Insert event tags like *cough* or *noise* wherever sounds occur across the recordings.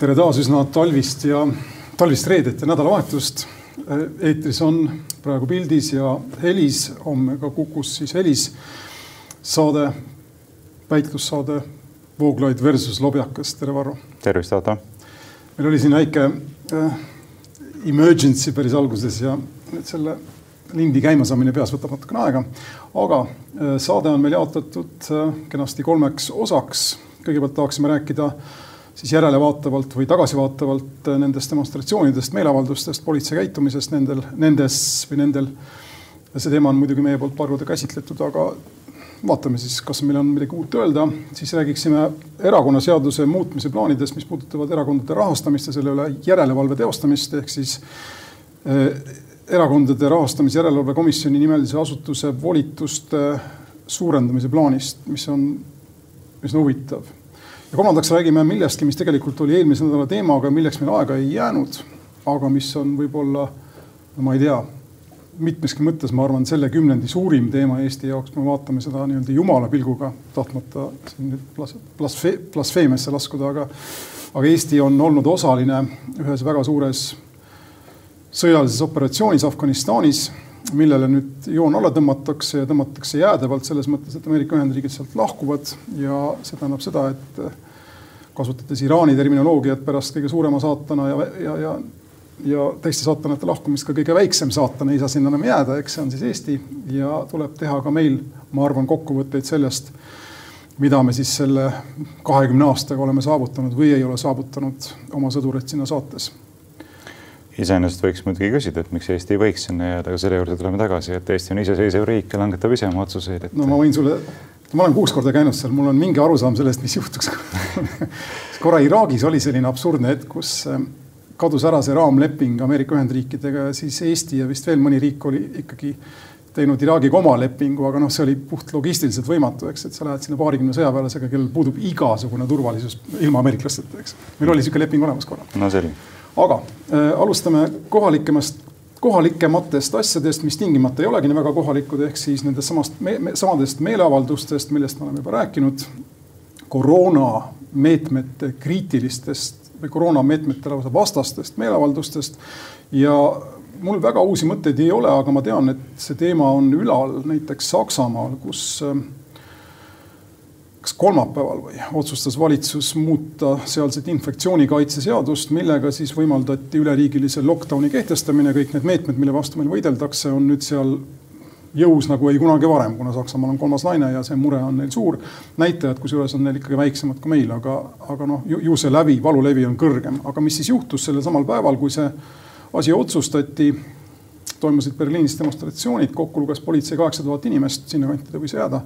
tere taas üsna talvist ja talvist reedet ja nädalavahetust. eetris on praegu pildis ja helis, homme ka Kukus siis helis saade, väitlussaade Vooglaid versus Lobjakas, tere Varro. tervist, Otto. meil oli siin väike äh, emergency päris alguses ja nüüd selle lindi käimasaamine peas võtab natukene aega. aga äh, saade on meil jaotatud äh, kenasti kolmeks osaks. kõigepealt tahaksime rääkida äh, siis järelevaatavalt või tagasivaatavalt äh, nendest demonstratsioonidest, meeleavaldustest, politsei käitumisest nendel, nendes või nendel. see teema on muidugi meie poolt paar korda käsitletud, aga vaatame siis, kas meil on midagi uut öelda, siis räägiksime erakonnaseaduse muutmise plaanidest, mis puudutavad erakondade rahastamist ja selle üle järelevalve teostamist, ehk siis eh, erakondade rahastamise järelevalve komisjoni nimelise asutuse volituste suurendamise plaanist, mis on üsna huvitav ja kolmandaks räägime millestki, mis tegelikult oli eelmise nädala teema, aga milleks meil aega ei jäänud. aga mis on võib-olla, no ma ei tea, mitmeski mõttes, ma arvan, selle kümnendi suurim teema Eesti jaoks, me vaatame seda nii-öelda jumala pilguga, tahtmata siin nüüd blas-, blasfe-, blasfeemiasse laskuda, aga, aga Eesti on olnud osaline ühes väga suures sõjalises operatsioonis Afganistanis millele nüüd joon alla tõmmatakse ja tõmmatakse jäädavalt selles mõttes, et Ameerika Ühendriigid sealt lahkuvad ja see tähendab seda, et kasutades Iraani terminoloogiat pärast kõige suurema saatana ja, ja, ja, ja teiste saatanate lahkumist ka kõige väiksem saatan ei saa sinna enam jääda, eks see on siis Eesti. Ja tuleb teha ka meil, ma arvan, kokkuvõtteid sellest, mida me siis selle kahekümne aastaga oleme saavutanud või ei ole saavutanud oma sõdureid sinna saates iseenesest võiks muidugi küsida, et miks Eesti ei võiks sinna jääda, aga selle juurde tuleme tagasi, et Eesti on iseseisev riik ja langetab ise oma otsuseid et.... no ma võin sulle, ma olen kuus korda käinud seal, mul on mingi arusaam sellest, mis juhtuks *laughs* korra Iraagis oli selline absurdne hetk, kus ähm, kadus ära see raamleping Ameerika Ühendriikidega ja siis Eesti ja vist veel mõni riik oli ikkagi teinud Iraagiga oma lepingu, aga noh, see oli puht logistiliselt võimatu, eks, et sa lähed sinna paarikümne sõjaväelasega, kellel puudub igasugune turvalisus ilma ameeriklasteta, eks. meil oli niisugune leping olemas korra. no selge aga äh, alustame kohalikemast, kohalikematest asjadest, mis tingimata ei olegi nii väga kohalikud, ehk siis nendest samast me,, me, samadest meeleavaldustest, millest me oleme juba rääkinud. koroonameetmete kriitilistest või koroonameetmete lausa vastastest meeleavaldustest ja mul väga uusi mõtteid ei ole, aga ma tean, et see teema on ülal näiteks Saksamaal, kus äh, kas kolmapäeval või otsustas valitsus muuta sealset infektsioonikaitse millega siis võimaldati üleriigilise lockdown'i kehtestamine, kõik need meetmed, mille vastu meil võideldakse, on nüüd seal jõus nagu ei kunagi varem, kuna Saksamaal on kolmas laine ja see mure on neil suur. näitajad, kusjuures on neil ikkagi väiksemad kui meil, aga, aga noh, ju see lävi, valulevi on kõrgem, aga mis siis juhtus sellel samal päeval, kui see asi otsustati? Toimusid Berliinis demonstratsioonid, kokku luges politsei kaheksa tuhat inimest, sinnakanti ta võis jääda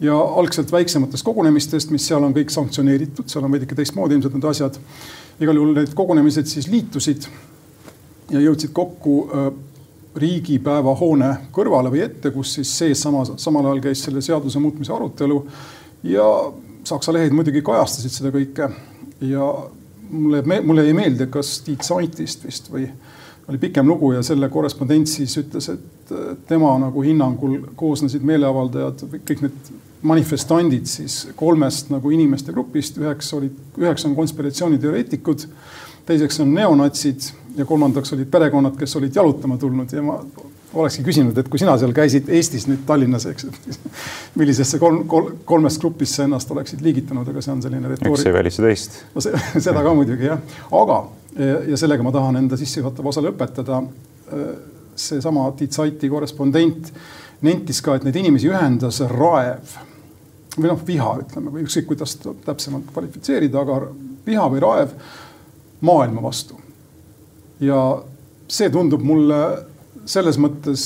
ja algselt väiksematest kogunemistest, mis seal on kõik sanktsioneeritud, seal on veidike teistmoodi ilmselt need asjad. igal juhul need kogunemised siis liitusid ja jõudsid kokku äh, riigipäeva hoone kõrvale või ette, kus siis sees sama, samal ajal käis selle seaduse muutmise arutelu. ja Saksa lehed muidugi kajastasid seda kõike ja mulle, mulle jäi meelde, kas Tiit Saitist vist või oli pikem lugu ja selle korrespondent siis ütles, et tema nagu hinnangul koosnesid meeleavaldajad, kõik need manifestandid siis kolmest nagu inimeste grupist, üheks olid, üheks on konspiratsiooniteoreetikud, teiseks on neonatsid ja kolmandaks olid perekonnad, kes olid jalutama tulnud ja ma olekski küsinud, et kui sina seal käisid Eestis nüüd Tallinnas, eks, millisesse kolm, kolm, kolmest grupist sa ennast oleksid liigitanud, aga see on selline retoorik. üks ei välista teist. no see, *laughs* seda ka muidugi jah, aga ja sellega ma tahan enda sissejuhatava osa lõpetada. seesama Tiit Saiti korrespondent nentis ka, et neid inimesi ühendas raev või noh, viha ütleme või ükskõik, kuidas täpsemalt kvalifitseerida, aga viha või raev maailma vastu. ja see tundub mulle selles mõttes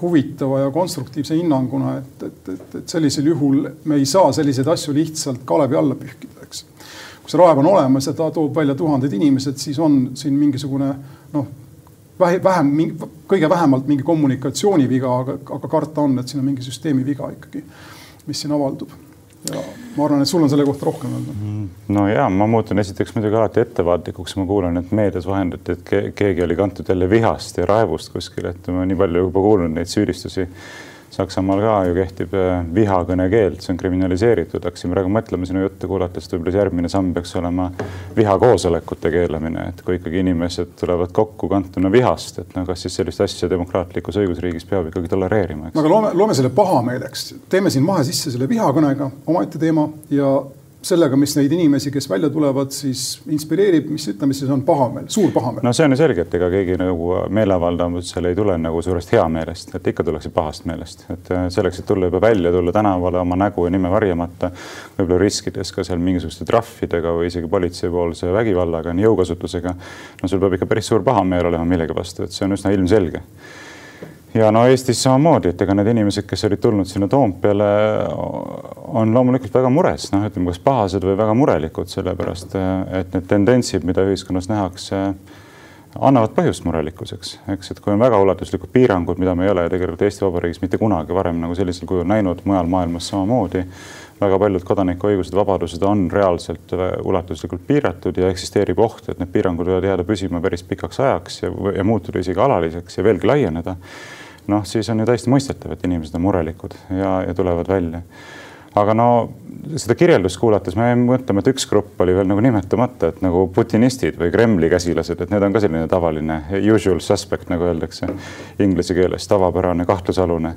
huvitava ja konstruktiivse hinnanguna, et, et, et, et sellisel juhul me ei saa selliseid asju lihtsalt kalevi alla pühkida, eks. kui see raev on olemas ja ta toob välja tuhanded inimesed, siis on siin mingisugune noh, vähem, kõige vähemalt mingi kommunikatsiooniviga, aga, aga karta on, et siin on mingi süsteemi viga ikkagi, mis siin avaldub ja ma arvan, et sul on selle kohta rohkem öelda. Mm, no ja ma muutun esiteks muidugi alati ettevaatlikuks, ma kuulen, et meedias vahendati, et keegi oli kantud jälle vihast ja raevust kuskil, et ma nii palju juba kuulnud neid süüdistusi Saksamaal ka ju kehtib äh, vihakõne keeld, see on kriminaliseeritud, hakkasin praegu mõtlema sinu juttu kuulates, et võib-olla järgmine samm peaks olema vihakoosolekute keelamine, et kui ikkagi inimesed tulevad kokku kantuna vihast, et no kas siis sellist asja demokraatlikus õigusriigis peab ikkagi tolereerima. aga loome, loome selle pahameeleks, teeme siin mahe sisse selle vihakõnega, omaette teema ja sellega, mis neid inimesi, kes välja tulevad, siis inspireerib, mis ütleme siis on pahameel, suur pahameel. no see on ju selge, et ega keegi nagu meeleavaldamisel ei tule nagu suurest heameelest, et ikka tullakse pahast meelest, et äh, selleks, et tulla juba välja, tulla tänavale oma nägu ja nime varjamata, võib-olla riskides ka seal mingisuguste trahvidega või isegi politseipoolse vägivallaga, jõukasutusega. no sul peab ikka päris suur pahameel olema millegi vastu, et see on üsna ilmselge ja no Eestis samamoodi, et ega need inimesed, kes olid tulnud sinna Toompeale, on loomulikult väga mures, noh, ütleme, kas pahased või väga murelikud, sellepärast et need tendentsid, mida ühiskonnas nähakse, annavad põhjust murelikkuseks, eks, et kui on väga ulatuslikud piirangud, mida me ei ole tegelikult Eesti Vabariigis mitte kunagi varem nagu sellisel kujul näinud, mujal maailmas samamoodi. väga paljud kodanikuõigused, vabadused on reaalselt ulatuslikult piiratud ja eksisteerib oht, et need piirangud võivad jääda püsima päris pikaks ajaks ja, ja muutuda isegi alaliseks ja veelgi laieneda noh, siis on ju täiesti mõistetav, et inimesed on murelikud ja, ja tulevad välja. aga no seda kirjeldust kuulates me mõtleme, et üks grupp oli veel nagu nimetamata, et nagu putinistid või Kremli käsilased, et need on ka selline tavaline usual suspect, nagu öeldakse inglise keeles, tavapärane kahtlusalune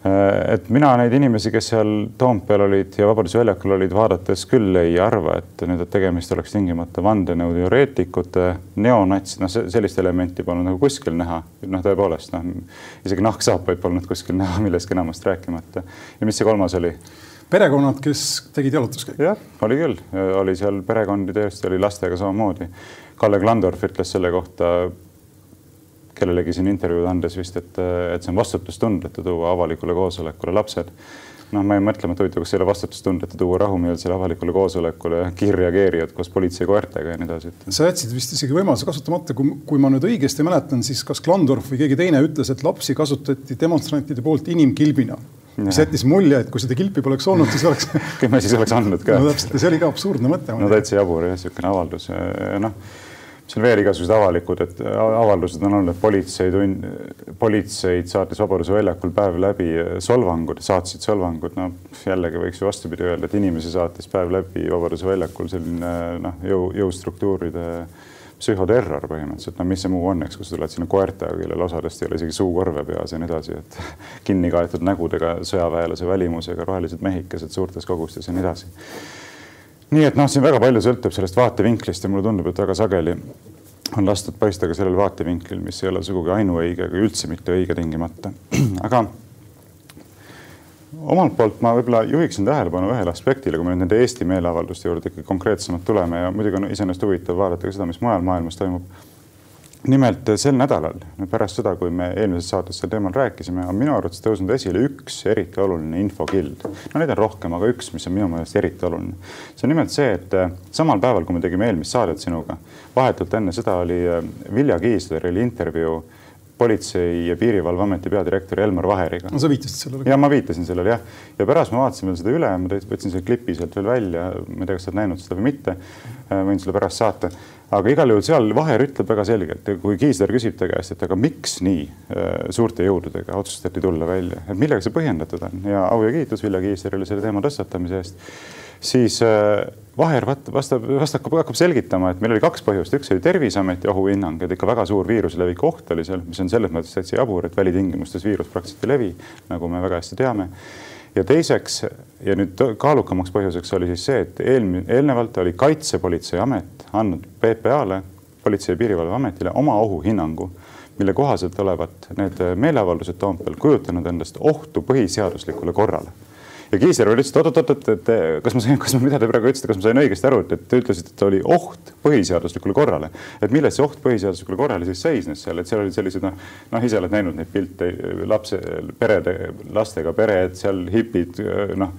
et mina neid inimesi, kes seal Toompeal olid ja Vabaduse väljakul olid, vaadates küll ei arva, et nüüd, et tegemist oleks tingimata vandenõuteoreetikute, neonatsid, noh, sellist elementi polnud nagu kuskil näha. noh, tõepoolest, noh, isegi nahksaapaid polnud kuskil näha, *laughs* millestki enamast rääkimata. ja mis see kolmas oli? perekonnad, kes tegid jalutuskäiku. jah, oli küll, oli seal perekondi tõesti, oli lastega samamoodi. Kalle Klandorf ütles selle kohta kellelegi siin intervjuud andes vist, et, et see on vastutustundetu tuua avalikule koosolekule lapsed. noh, ma jäin mõtlema, et huvitav, kas ei ole vastutustundetu tuua rahumeelsele avalikule koosolekule kiirreageerijad koos politseikoertega ja nii edasi. sa jätsid vist isegi võimaluse kasutamata, kui, kui ma nüüd õigesti mäletan, siis kas Klandorf või keegi teine ütles, et lapsi kasutati demonstrantide poolt inimkilbina mis jättis mulje, et kui seda kilpi poleks olnud, siis oleks *laughs* küll me siis oleks andnud ka. *laughs* no täpselt ja see oli ka absurdne mõte. no täitsa jabur jah, niisugune avaldus, noh seal veel igasugused avalikud, et avaldused on olnud, et politsei tund, politseid saatis Vabaduse väljakul päev läbi solvangud, saatsid solvangud, no jällegi võiks ju vastupidi öelda, et inimesi saatis päev läbi Vabaduse väljakul selline noh, jõu, jõustruktuuride psühhoterror põhimõtteliselt, no mis see muu on, eks, kui sa tuled sinna koertega, kellel osadest ei ole isegi suukorve peas ja nii edasi, et *laughs* kinni kaetud nägudega, sõjaväelase välimusega, rohelised mehikesed suurtes kogustes ja nii edasi nii et noh, siin väga palju sõltub sellest vaatevinklist ja mulle tundub, et väga sageli on lastud paista ka sellel vaatevinklil, mis ei ole sugugi ainuõige ega üldse mitte õige tingimata. *clears throat* aga omalt poolt ma võib-olla juhiksin tähelepanu ühele aspektile, kui me nüüd nende Eesti meeleavalduste juurde ikkagi konkreetsemalt tuleme ja muidugi on iseenesest huvitav vaadata ka seda, mis mujal maailmas toimub nimelt eh, sel nädalal, pärast seda, kui me eelmises saates sel teemal rääkisime, on minu arvates tõusnud esile üks eriti oluline infokild. no neid on rohkem, aga üks, mis on minu meelest eriti oluline. see on nimelt see, et eh, samal päeval, kui me tegime eelmist saadet sinuga, vahetult enne seda oli eh, Vilja Kiisleril intervjuu politsei- ja Piirivalveameti peadirektori Elmar Vaheriga. no sa viitasid sellele? ja ma viitasin sellele jah. ja pärast ma vaatasin veel seda üle, ma võtsin selle klipi sealt veel välja, ma ei tea, kas sa oled näinud seda või mitte. võin sulle pärast saata aga igal juhul seal Vaher ütleb väga selgelt, kui Kiisler küsib ta käest, et aga miks nii äh, suurte jõududega otsustati tulla välja, et millega see põhjendatud on? Ja au ja kiitus Vilja Kiislerile selle teema tõstatamise eest, siis äh, Vaher vastab, vastab, hakkab selgitama, et meil oli kaks põhjust, üks oli Terviseameti ohuhinnang, et ikka väga suur viiruse leviku oht oli seal, mis on selles mõttes täitsa jabur, et välitingimustes viirus praktiliselt ei levi, nagu me väga hästi teame ja teiseks ja nüüd kaalukamaks põhjuseks oli siis see, et eelmine, eelnevalt oli Kaitsepolitseiamet andnud PPA-le, Politsei- ja Piirivalveametile oma ohuhinnangu, mille kohaselt olevat need meeleavaldused Toompeal kujutanud endast ohtu põhiseaduslikule korrale ja Kiisler veel ütles, et oot-oot-oot, et kas ma sain, kas ma, mida te praegu ütlesite, kas ma sain õigesti aru, et te ütlesite, et oli oht põhiseaduslikule korrale. et milles see oht põhiseaduslikule korrale siis seisnes seal, et seal olid sellised noh, noh, ise oled näinud neid pilte, lapse, perede, lastega pered, seal hipid, noh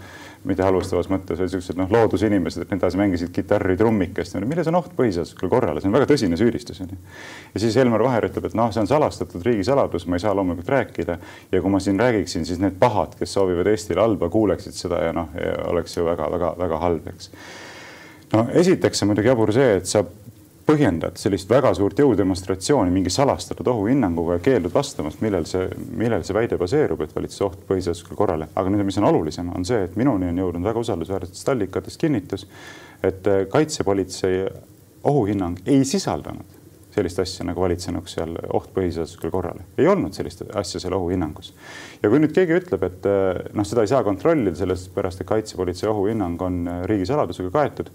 mitte halvustavas mõttes, vaid siuksed noh, loodusinimesed, et nii edasi mängisid kitarri, trummikest. milles on oht põhiseaduslikule korrale, see on väga tõsine süüdistus. ja siis Elmar Vaher ütleb, et noh, see on salastatud riigisaladus, ma ei saa loomulikult rääkida. ja kui ma siin räägiksin, siis need pahad, kes soovivad Eestile halba, kuuleksid seda ja noh, oleks ju väga-väga-väga halb, eks. no esiteks on muidugi jabur see, et sa põhjendad sellist väga suurt jõudemonstratsiooni mingi salastatud ohuhinnanguga ja keeldud vastamast, millel see, millel see väide baseerub, et valitsuse oht põhiseaduslikule korrale. aga nüüd, mis on olulisem, on see, et minuni on jõudnud väga usaldusväärsetest allikatest kinnitus, et äh, kaitsepolitsei ohuhinnang ei sisaldanud sellist asja nagu valitsenuks seal oht põhiseaduslikule korrale. ei olnud sellist asja seal ohuhinnangus. ja kui nüüd keegi ütleb, et äh, noh, seda ei saa kontrollida, sellepärast et kaitsepolitsei ohuhinnang on riigisaladusega kaetud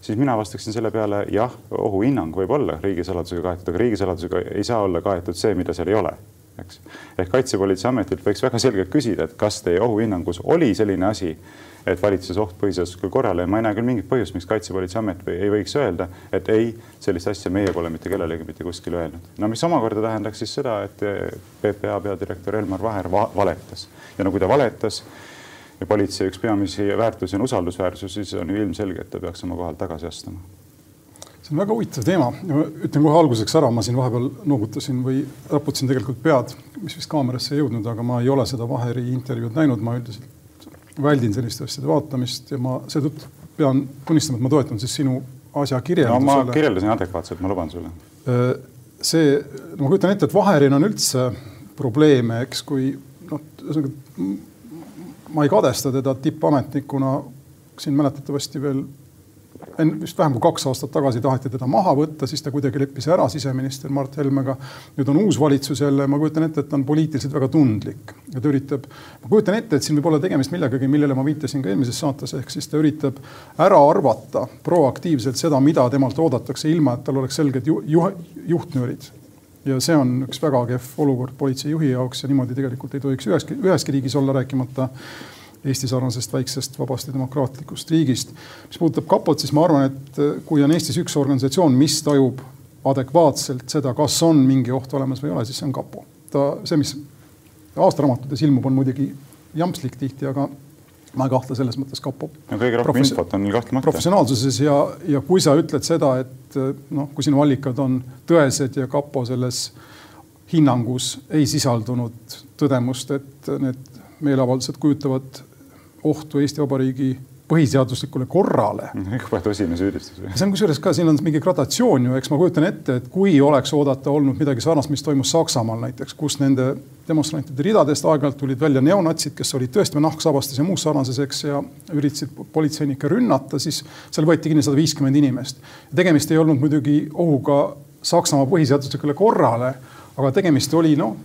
siis mina vastaksin selle peale jah, ohuhinnang võib olla riigisaladusega kaetud, aga riigisaladusega ei saa olla kaetud see, mida seal ei ole, eks. ehk Kaitsepolitseiametilt võiks väga selgelt küsida, et kas teie ohuhinnangus oli selline asi, et valitses oht põhiseaduslikule korrale ja ma ei näe küll mingit põhjust, miks Kaitsepolitseiamet või ei võiks öelda, et ei, sellist asja meie pole mitte kellelegi mitte kuskil öelnud. no mis omakorda tähendaks siis seda, et PPA peadirektor Elmar Vaher va valetas ja no kui ta valetas, ja politsei üks peamisi väärtusi on usaldusväärsus, siis on ju ilmselge, et ta peaks oma kohalt tagasi astuma. see on väga huvitav teema, ütlen kohe alguseks ära, ma siin vahepeal noogutasin või raputasin tegelikult pead, mis vist kaamerasse ei jõudnud, aga ma ei ole seda Vaheri intervjuud näinud, ma üldiselt väldin selliste asjade vaatamist ja ma seetõttu pean tunnistama, et ma toetun siis sinu asja kirjeldusele no,. ma kirjeldasin adekvaatselt, ma luban sulle. Äh, see, ma kujutan ette, et Vaheril on üldse probleeme, eks, kui noh, ühesõnaga ma ei kadesta teda tippametnikuna. siin mäletatavasti veel enne vist vähem kui kaks aastat tagasi taheti teda maha võtta, siis ta kuidagi leppis ära siseminister Mart Helmega. nüüd on uus valitsus jälle, ma kujutan ette, et ta on poliitiliselt väga tundlik ja ta üritab, ma kujutan ette, et siin võib olla tegemist millegagi, millele ma viitasin ka eelmises saates, ehk siis ta üritab ära arvata proaktiivselt seda, mida temalt oodatakse, ilma et tal oleks selged ju, ju, juhtnöörid ja see on üks väga kehv olukord politseijuhi jaoks ja niimoodi tegelikult ei tohiks üheski, üheski riigis olla, rääkimata Eesti sarnasest väiksest vabast ja demokraatlikust riigist. mis puudutab kapot, siis ma arvan, et kui on Eestis üks organisatsioon, mis tajub adekvaatselt seda, kas on mingi oht olemas või ei ole, siis see on kapo. ta, see, mis aastaraamatutes ilmub, on muidugi jampslik tihti, aga ma ei kahtle selles mõttes kapo. no kõige rohkem infot on kahtlemata. professionaalsuses ja, ja kui sa ütled seda, et noh, kui sinu allikad on tõesed ja kapo selles hinnangus ei sisaldunud tõdemust, et need meeleavaldused kujutavad ohtu Eesti Vabariigi põhiseaduslikule korrale. jube tõsine süüdistus. see on kusjuures ka, siin on mingi gradatsioon ju, eks ma kujutan ette, et kui oleks oodata olnud midagi sarnast, mis toimus Saksamaal näiteks, kus nende demonstrantide ridadest aeg-ajalt tulid välja neonatsid, kes olid tõesti nahksabastes ja muus sarnases, eks, ja üritasid politseinikke rünnata, siis seal võeti kinni sada viiskümmend inimest. tegemist ei olnud muidugi ohuga Saksamaa põhiseaduslikule korrale, aga tegemist oli noh,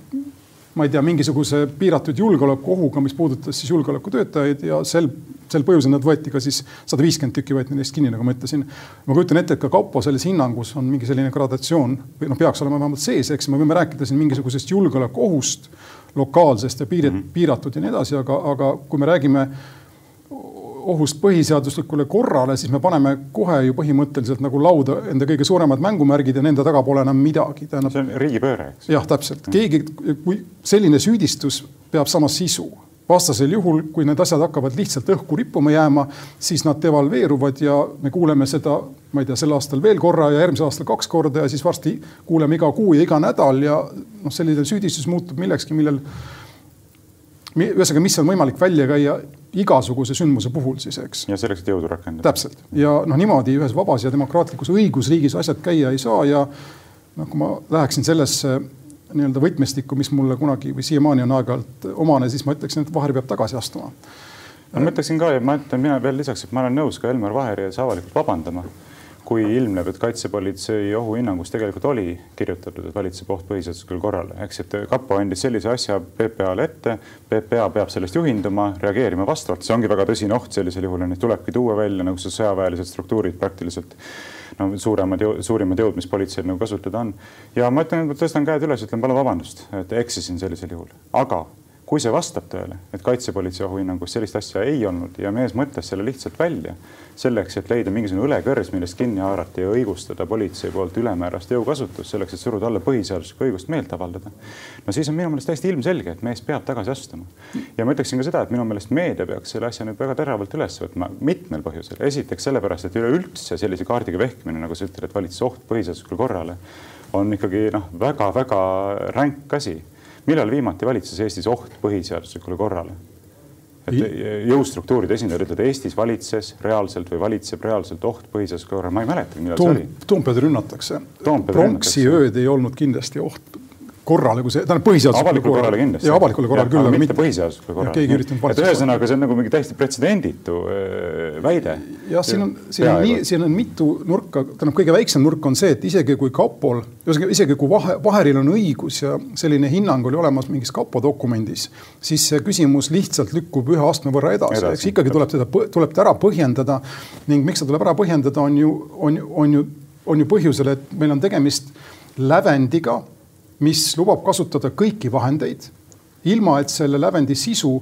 ma ei tea, mingisuguse piiratud julgeolekuohuga, mis puudutas siis julgeolekutöötajaid ja sel, sel põhjusel nad võeti ka siis sada viiskümmend tükki võeti neist kinni, nagu ma ütlesin. ma kujutan ette, et ka kapo selles hinnangus on mingi selline gradatsioon või noh, peaks olema vähemalt sees, eks me võime rääkida siin mingisugusest julgeolekuohust, lokaalsest ja piirat, mm -hmm. piiratud ja nii edasi, aga, aga kui me räägime ohust põhiseaduslikule korrale, siis me paneme kohe ju põhimõtteliselt nagu lauda enda kõige suuremad mängumärgid ja nende taga pole enam midagi. see on riigipööre, eks? jah, täpselt, keegi, kui selline süüdistus peab sama sisu vastasel juhul, kui need asjad hakkavad lihtsalt õhku rippuma jääma, siis nad devalveeruvad ja me kuuleme seda, ma ei tea, sel aastal veel korra ja järgmisel aastal kaks korda ja siis varsti kuuleme iga kuu ja iga nädal ja noh, selline süüdistus muutub millekski, millel ühesõnaga, mis on võimalik välja käia igasuguse sündmuse puhul siis, eks. ja selleks, et jõudu rakendada. täpselt ja noh, niimoodi ühes vabas ja demokraatlikus õigusriigis asjad käia ei saa ja noh, kui ma läheksin sellesse nii-öelda võtmestikku, mis mulle kunagi või siiamaani on aeg-ajalt omane, siis ma ütleksin, et Vaher peab tagasi astuma. no ma ütleksin ka ja ma ütlen mina veel lisaks, et ma olen nõus ka Elmar Vaheri ees avalikult vabandama kui ilmneb, et kaitsepolitsei ohuhinnangus tegelikult oli kirjutatud, et valitseb oht põhiseaduslikule korrale, eks, et kapo andis sellise asja PPA-le ette. PPA peab sellest juhinduma, reageerima vastavalt, see ongi väga tõsine oht sellisel juhul ja neid tulebki tuua välja nagu see sõjaväelised struktuurid praktiliselt no suuremad, suurimad jõud, mis politseil nagu kasutada on. ja ma ütlen, tõstan käed üles, ütlen palun vabandust, et eksisin sellisel juhul, aga kui see vastab tõele, et kaitsepolitsei ohuhinnangus sellist asja ei olnud ja mees mõtles selle lihtsalt välja selleks, et leida mingisugune õlekõrs, millest kinni haarata ja õigustada politsei poolt ülemäärast jõukasutust selleks, et suruda alla põhiseaduslikku õigust meelt avaldada. no siis on minu meelest täiesti ilmselge, et mees peab tagasi astuma. ja ma ütleksin ka seda, et minu meelest meedia peaks selle asja nüüd väga teravalt üles võtma mitmel põhjusel. esiteks sellepärast, et üleüldse sellise kaardiga vehkimine, nagu sa ütled, et valitsuse oht põhiseaduslikule korrale on ikkagi noh, väga-väga ränk asi millal viimati valitses Eestis oht põhiseaduslikule korrale? et jõustruktuuride esindajad ütlevad, Eestis valitses reaalselt või valitseb reaalselt oht põhiseaduslikule korrale, ma ei mäletagi, millal Toom, see oli. Toompead rünnatakse. pronksi ööd ei olnud kindlasti oht korrale, kui see, tähendab põhiseaduslikule avalikule korrale kindlasti. ja avalikule korrale küll, aga mitte põhiseaduslikule korrale. keegi üritanud valitsust. ühesõnaga, see on nagu mingi täiesti pretsedenditu äh, väide. jah, siin on, siin on nii, siin on mitu nurka, tähendab, kõige väiksem nurk on see, et isegi kui kapol, ühesõnaga isegi kui vahe, Vaheril on õigus ja selline hinnang oli olemas mingis kapo dokumendis, siis see küsimus lihtsalt lükkub ühe astme võrra edasi, edasi., eks ikkagi tuleb teda, tuleb ta ära põhjendada ning miks ta tuleb ära põhjendada, on ju, on, on ju, on ju põhjusel, et meil on tegemist lävendiga mis lubab kasutada kõiki vahendeid, ilma et selle lävendi sisu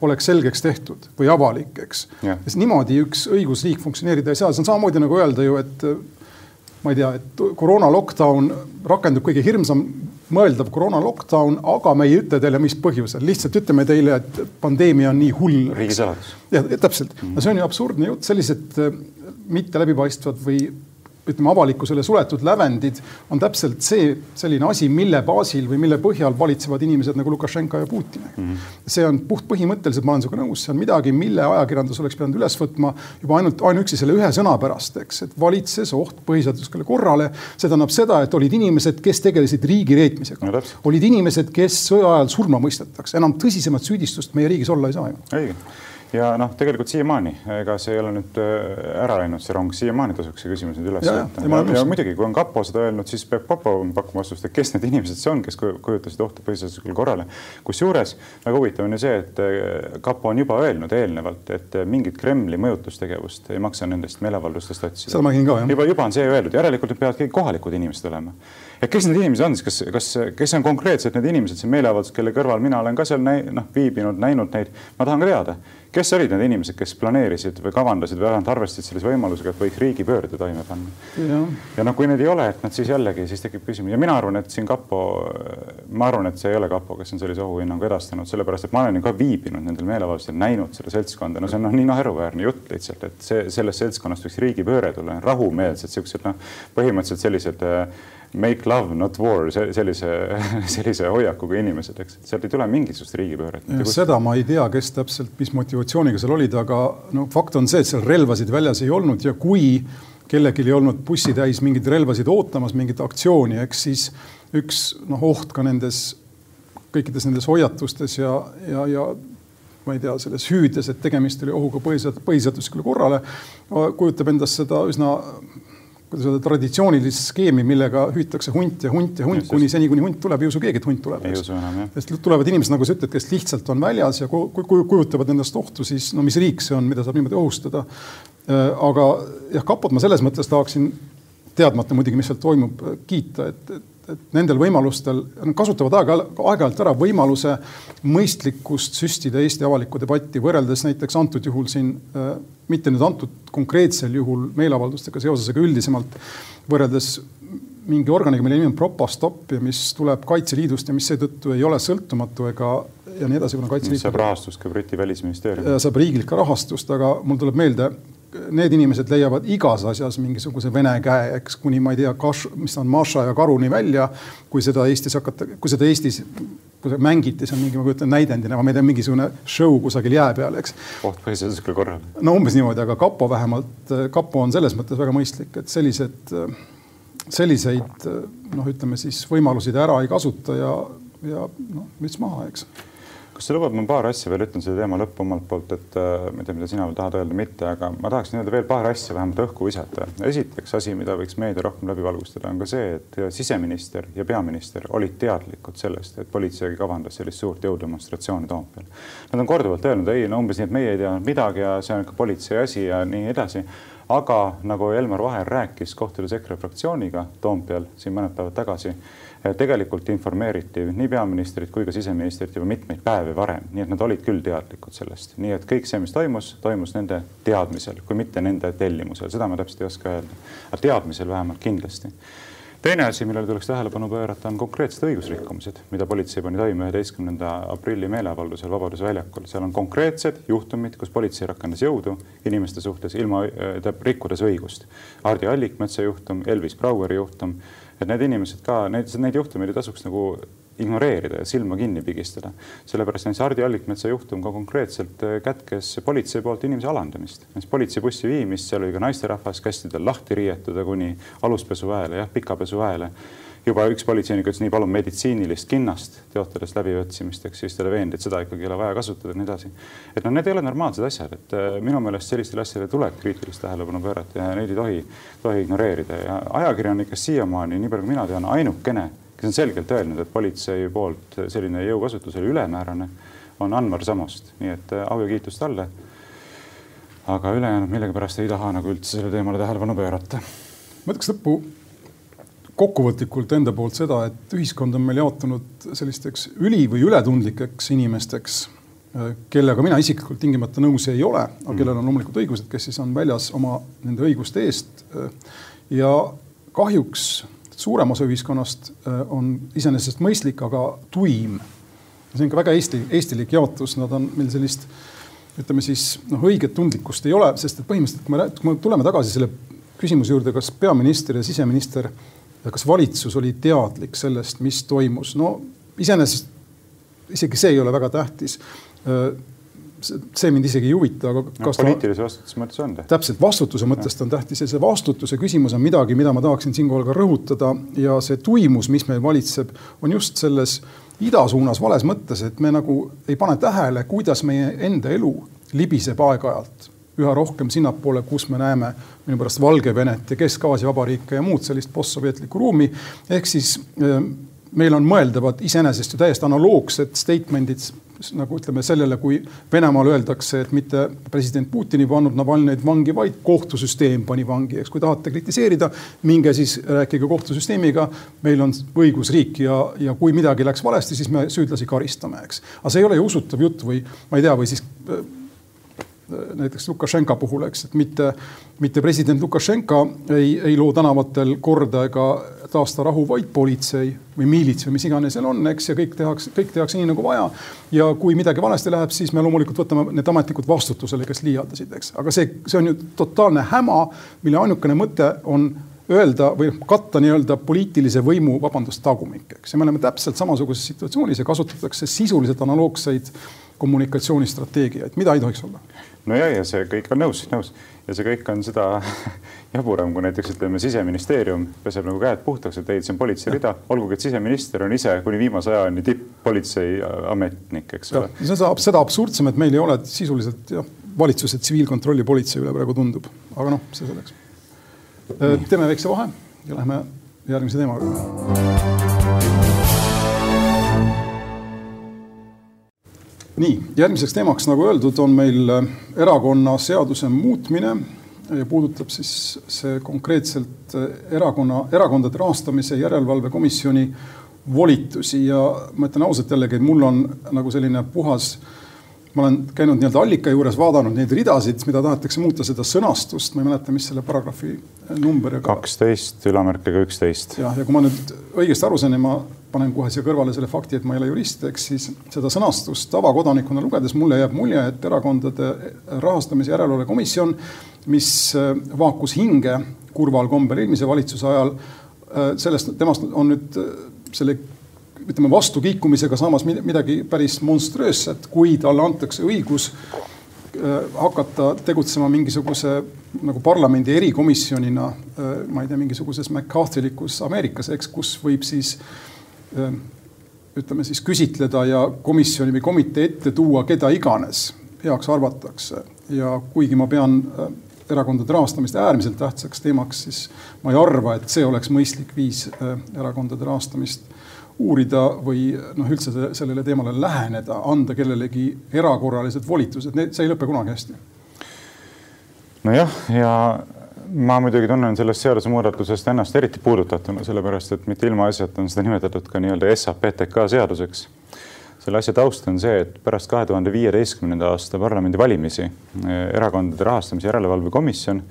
oleks selgeks tehtud või avalik, eks. sest niimoodi üks õigusriik funktsioneerida ei saa, see on samamoodi nagu öelda ju, et ma ei tea, et koroona lockdown rakendub kõige hirmsam mõeldav koroona lockdown, aga me ei ütle teile, mis põhjusel, lihtsalt ütleme teile, et pandeemia on nii hull. riigisaladus. jah, täpselt mm, -hmm. see on ju absurdne jutt, sellised mitte läbipaistvad või ütleme, avalikkusele suletud lävendid on täpselt see selline asi, mille baasil või mille põhjal valitsevad inimesed nagu Lukašenka ja Putin mm. -hmm. see on puhtpõhimõtteliselt, ma olen sinuga nõus, see on midagi, mille ajakirjandus oleks pidanud üles võtma juba ainult ainuüksi selle ühe sõna pärast, eks, et valitses oht põhiseaduslikule korrale. see tähendab seda, et olid inimesed, kes tegelesid riigi reetmisega no,. olid inimesed, kes sõja ajal surma mõistetakse, enam tõsisemat süüdistust meie riigis olla ei saa ju. õige ja noh, tegelikult siiamaani, ega see ei ole nüüd äh, ära läinud, see rong, siiamaani tasuks see küsimus nüüd üles võtta. Ja, ja, muidugi, kui on kapo seda öelnud, siis peab kapo pakkuma vastust, et kes need inimesed see on, kes kujutasid ohtu põhiseaduslikule korrale. kusjuures väga huvitav on ju see, et äh, kapo on juba öelnud eelnevalt, et äh, mingit Kremli mõjutustegevust ei maksa nendest meeleavaldustest otsida. seda ma nägin ka, jah. juba, juba on see öeldud, järelikult need peavad kõik kohalikud inimesed olema ja kes need inimesed on siis, kas, kas, kes on konkreetselt need inimesed siin meeleavaldusel, kelle kõrval mina olen ka seal näi, noh, viibinud, näinud neid, ma tahan ka teada kes olid need inimesed, kes planeerisid või kavandasid või vähemalt arvestasid sellise võimalusega, et võiks riigipöörde toime panna? ja, ja noh, kui need ei ole, et nad siis jällegi, siis tekib küsimus. Ja mina arvan, et siin kapo, ma arvan, et see ei ole kapo, kes on sellise ohuhinnangu edastanud, sellepärast et ma olen ju ka viibinud nendel meeleavaldustel, näinud seda seltskonda, no see on noh, nii naeruväärne jutt lihtsalt, et see sellest seltskonnast võiks riigipööre tulla, rahumeelsed siuksed noh, põhimõtteliselt sellised äh, make love, not war, sellise, *laughs* sellise hoiakuga inimesed, eks, et sealt ei tule mingisugust riigipööret. seda ma ei tea, kes täpselt, mis motivatsiooniga seal olid, aga no fakt on see, et seal relvasid väljas ei olnud ja kui kellelgi ei olnud bussitäis mingeid relvasid ootamas, mingit aktsiooni, eks siis üks noh, oht ka nendes kõikides nendes hoiatustes ja, ja, ja ma ei tea, selles hüüdes, et tegemist oli ohuga põhiseadus, põhiseaduslikule korrale, kujutab endast seda üsna kuidas öelda, traditsioonilist skeemi, millega hüütakse hunt ja hunt ja hunt, kuni seni, kuni hunt tuleb, ei usu keegi, et hunt tuleb. ei usu enam, jah. sest tulevad inimesed, nagu sa ütled, kes lihtsalt on väljas ja kujutavad endast ohtu, siis no mis riik see on, mida saab niimoodi ohustada. Äh, aga jah, kapot ma selles mõttes tahaksin, teadmata muidugi, mis seal toimub, kiita, et, et et nendel võimalustel, nad kasutavad aeg-ajalt aeg ära võimaluse mõistlikkust süstida Eesti avalikku debatti, võrreldes näiteks antud juhul siin, äh, mitte nüüd antud konkreetsel juhul meeleavaldustega seoses, aga üldisemalt võrreldes mingi organiga, mille nimi on Propastop ja mis tuleb Kaitseliidust ja mis seetõttu ei ole sõltumatu ega ja nii edasi, kuna Kaitseliit. saab rahastust ka Briti välisministeerium. saab riigilt ka rahastust, aga mul tuleb meelde need inimesed leiavad igas asjas mingisuguse vene käe, eks kuni ma ei tea, mis on Maša ja Karuni välja, kui seda Eestis hakata, kui seda Eestis kui mängiti, see on mingi, ma kujutan näidendina, ma ei tea, mingisugune show kusagil jää peal, eks. oht põhiseaduslikule korrale. no umbes niimoodi, aga kapo vähemalt, kapo on selles mõttes väga mõistlik, et sellised, selliseid noh, ütleme siis võimalusi ta ära ei kasuta ja, ja noh, müts maha, eks kas sa lubad, ma paar asja veel ütlen selle teema lõppu omalt poolt, et äh, ma ei tea, mida sina veel tahad öelda, mitte, aga ma tahaksin öelda veel paar asja vähemalt õhku visata. esiteks asi, mida võiks meedia rohkem läbi valgustada, on ka see, et siseminister ja peaminister olid teadlikud sellest, et politsei kavandas sellist suurt jõudemonstratsiooni Toompeal. Nad on korduvalt öelnud, ei no umbes nii, et meie ei teadnud midagi ja see on ikka politsei asi ja nii edasi aga nagu Elmar Vaher rääkis, kohtudes EKRE fraktsiooniga Toompeal siin mõned päevad tagasi tegelikult informeeriti nii peaministrit kui ka siseministrit juba mitmeid päevi varem, nii et nad olid küll teadlikud sellest, nii et kõik see, mis toimus, toimus nende teadmisel, kui mitte nende tellimusel, seda ma täpselt ei oska öelda. aga teadmisel vähemalt kindlasti teine asi, millele tuleks tähelepanu pöörata, on konkreetsed õigusrikkumised, mida politsei pani toime üheteistkümnenda aprilli meeleavaldusel Vabaduse väljakul. seal on konkreetsed juhtumid, kus politsei rakendas jõudu inimeste suhtes ilma, tähendab rikkudes õigust. Hardi Allikmetsa juhtum, Elvis Braueri juhtum et need inimesed ka, neid, neid juhtumeid ei tasuks nagu ignoreerida ja silma kinni pigistada. sellepärast näiteks Hardi Allikmetsa juhtum ka konkreetselt äh, kätkes politsei poolt inimese alandamist, politseibussi viimist, seal oli ka naisterahvas, kästi tal lahti riietuda kuni aluspesuväele, jah, pikapesuväele juba üks politseinik ütles nii, palun meditsiinilist kinnast teotades läbivõtsimist, eks siis talle veendi, et seda ikkagi ei ole vaja kasutada ja nii edasi. et noh, need ei ole normaalsed asjad, et äh, minu meelest sellistele asjadele tuleb kriitilist tähelepanu pöörata ja neid ei tohi, tohi ignoreerida ja ajakirjanikest siiamaani, nii palju kui mina tean, ainukene, kes on selgelt öelnud, et politsei poolt selline jõukasutus oli ülemäärane, on Anvar Samost, nii et äh, au ja kiitus talle. aga ülejäänud millegipärast ei taha nagu üldse sellele teemale tähelepanu pöörata. ma ütleks lõppu kokkuvõtlikult enda poolt seda, et ühiskond on meil jaotunud sellisteks üli- või ületundlikeks inimesteks, kellega mina isiklikult tingimata nõus ei ole, aga kellel on loomulikult õigused, kes siis on väljas oma nende õiguste eest. ja kahjuks suurem osa ühiskonnast on iseenesest mõistlik, aga tuim. see on ka väga Eesti, eestilik jaotus, nad on meil sellist ütleme siis noh, õiget tundlikkust ei ole, sest et põhimõtteliselt, kui me, kui me tuleme tagasi selle küsimuse juurde, kas peaminister ja siseminister ja kas valitsus oli teadlik sellest, mis toimus? no iseenesest isegi see ei ole väga tähtis. see mind isegi ei huvita, aga kas no, poliitilise vastutuse mõttes on tähtis. täpselt, vastutuse mõttest on tähtis ja see vastutuse küsimus on midagi, mida ma tahaksin siinkohal ka rõhutada ja see tuimus, mis meil valitseb, on just selles ida suunas vales mõttes, et me nagu ei pane tähele, kuidas meie enda elu libiseb aeg-ajalt üha rohkem sinnapoole, kus me näeme minu pärast Valgevenet ja Kesk-Aasia vabariike ja muud sellist postsovjetlikku ruumi. ehk siis äh, meil on mõeldavad iseenesest ju täiesti analoogsed statement'id nagu ütleme sellele, kui Venemaal öeldakse, et mitte president Putin ei pannud Navalnõid vangi, vaid kohtusüsteem pani vangi, eks. kui tahate kritiseerida, minge siis rääkige kohtusüsteemiga. meil on õigusriik ja, ja kui midagi läks valesti, siis me süüdlasi karistame, eks. aga see ei ole ju usutav jutt või ma ei tea, või siis äh, näiteks Lukašenka puhul, eks, et mitte, mitte president Lukašenka ei, ei loo tänavatel korda ega taasta rahu, vaid politsei või miilits või mis iganes seal on, eks, ja kõik tehakse, kõik tehakse nii nagu vaja. ja kui midagi valesti läheb, siis me loomulikult võtame need ametnikud vastutusele, kes liialdasid, eks, aga see, see on ju totaalne häma, mille ainukene mõte on öelda või katta nii-öelda poliitilise võimu, vabandust, tagumik, eks. ja me oleme täpselt samasuguses situatsioonis ja kasutatakse sisuliselt analoogseid kommunikatsioonistrateegiaid, mida ei tohiks olla no ja, ja see kõik on nõus, nõus. Ja see kõik on seda *laughs* jaburam, kui näiteks ütleme, siseministeerium peseb nagu käed puhtaks, et ei, see on politsei rida, olgugi et siseminister on ise kuni viimase ajani tipp-politseiametnik, eks ole. seda, seda absurdsem, et meil ei ole sisuliselt jah, valitsuse tsiviilkontrolli politsei üle praegu tundub, aga noh, see selleks. teeme väikse vahe ja lähme järgmise teema nii, järgmiseks teemaks, nagu öeldud, on meil äh, erakonnaseaduse muutmine ja puudutab siis see konkreetselt äh, erakonna, erakondade rahastamise järelevalve komisjoni volitusi ja ma ütlen ausalt jällegi, mul on nagu selline puhas ma olen käinud nii-öelda allika juures, vaadanud neid ridasid, mida tahetakse muuta, seda sõnastust, ma ei mäleta, mis selle paragrahvi number. kaksteist ülamärkega üksteist. jah, ja kui ma nüüd õigesti aru sain ja ma panen kohe siia kõrvale selle fakti, et ma ei ole jurist, eks siis seda sõnastust tavakodanikuna lugedes mulle jääb mulje, et erakondade rahastamise järelevalve komisjon, mis äh, vaakus hinge kurval kombel eelmise valitsuse ajal, äh, sellest, temast on nüüd äh, selle ütleme vastukiikumisega saamas midagi päris monstruöösset, kui talle antakse õigus hakata tegutsema mingisuguse nagu parlamendi erikomisjonina, ma ei tea, mingisuguses McCarthylikus Ameerikas, eks, kus võib siis Ehm, ütleme siis küsitleda ja komisjoni või komitee ette tuua keda iganes heaks arvatakse. ja kuigi ma pean äh, erakondade rahastamist äärmiselt tähtsaks teemaks, siis ma ei arva, et see oleks mõistlik viis äh, erakondade rahastamist uurida või noh, üldse sellele teemale läheneda, anda kellelegi erakorralised volitused, see ei lõpe kunagi hästi. nojah, ja ma muidugi tunnen sellest seadusemuudatusest ennast eriti puudutatuna, sellepärast et mitte ilmaasjata on seda nimetatud ka nii-öelda SAPTK seaduseks. selle asja taust on see, et pärast kahe tuhande viieteistkümnenda aasta parlamendivalimisi eh, Erakondade Rahastamise Järelevalve Komisjon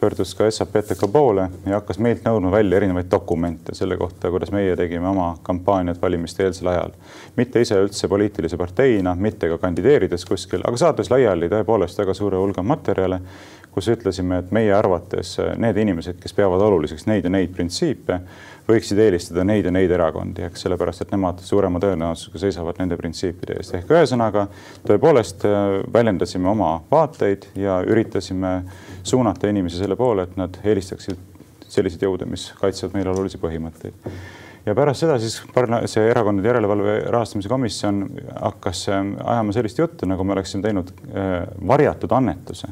pöördus ka SAPTK poole ja hakkas meilt nõudma välja erinevaid dokumente selle kohta, kuidas meie tegime oma kampaaniat valimiste eelsel ajal. mitte ise üldse poliitilise parteina, mitte ka kandideerides kuskil, aga saates laiali tõepoolest väga suure hulga materjale kus ütlesime, et meie arvates need inimesed, kes peavad oluliseks neid ja neid printsiipe, võiksid eelistada neid ja neid erakondi, eks, sellepärast et nemad suurema tõenäosusega seisavad nende printsiipide eest. ehk ühesõnaga tõepoolest äh, väljendasime oma vaateid ja üritasime suunata inimesi selle poole, et nad eelistaksid selliseid jõude, mis kaitsevad meile olulisi põhimõtteid ja pärast seda siis see Erakondade Järelevalve Rahastamise Komisjon hakkas äh, ajama sellist juttu, nagu me oleksime teinud äh, varjatud annetuse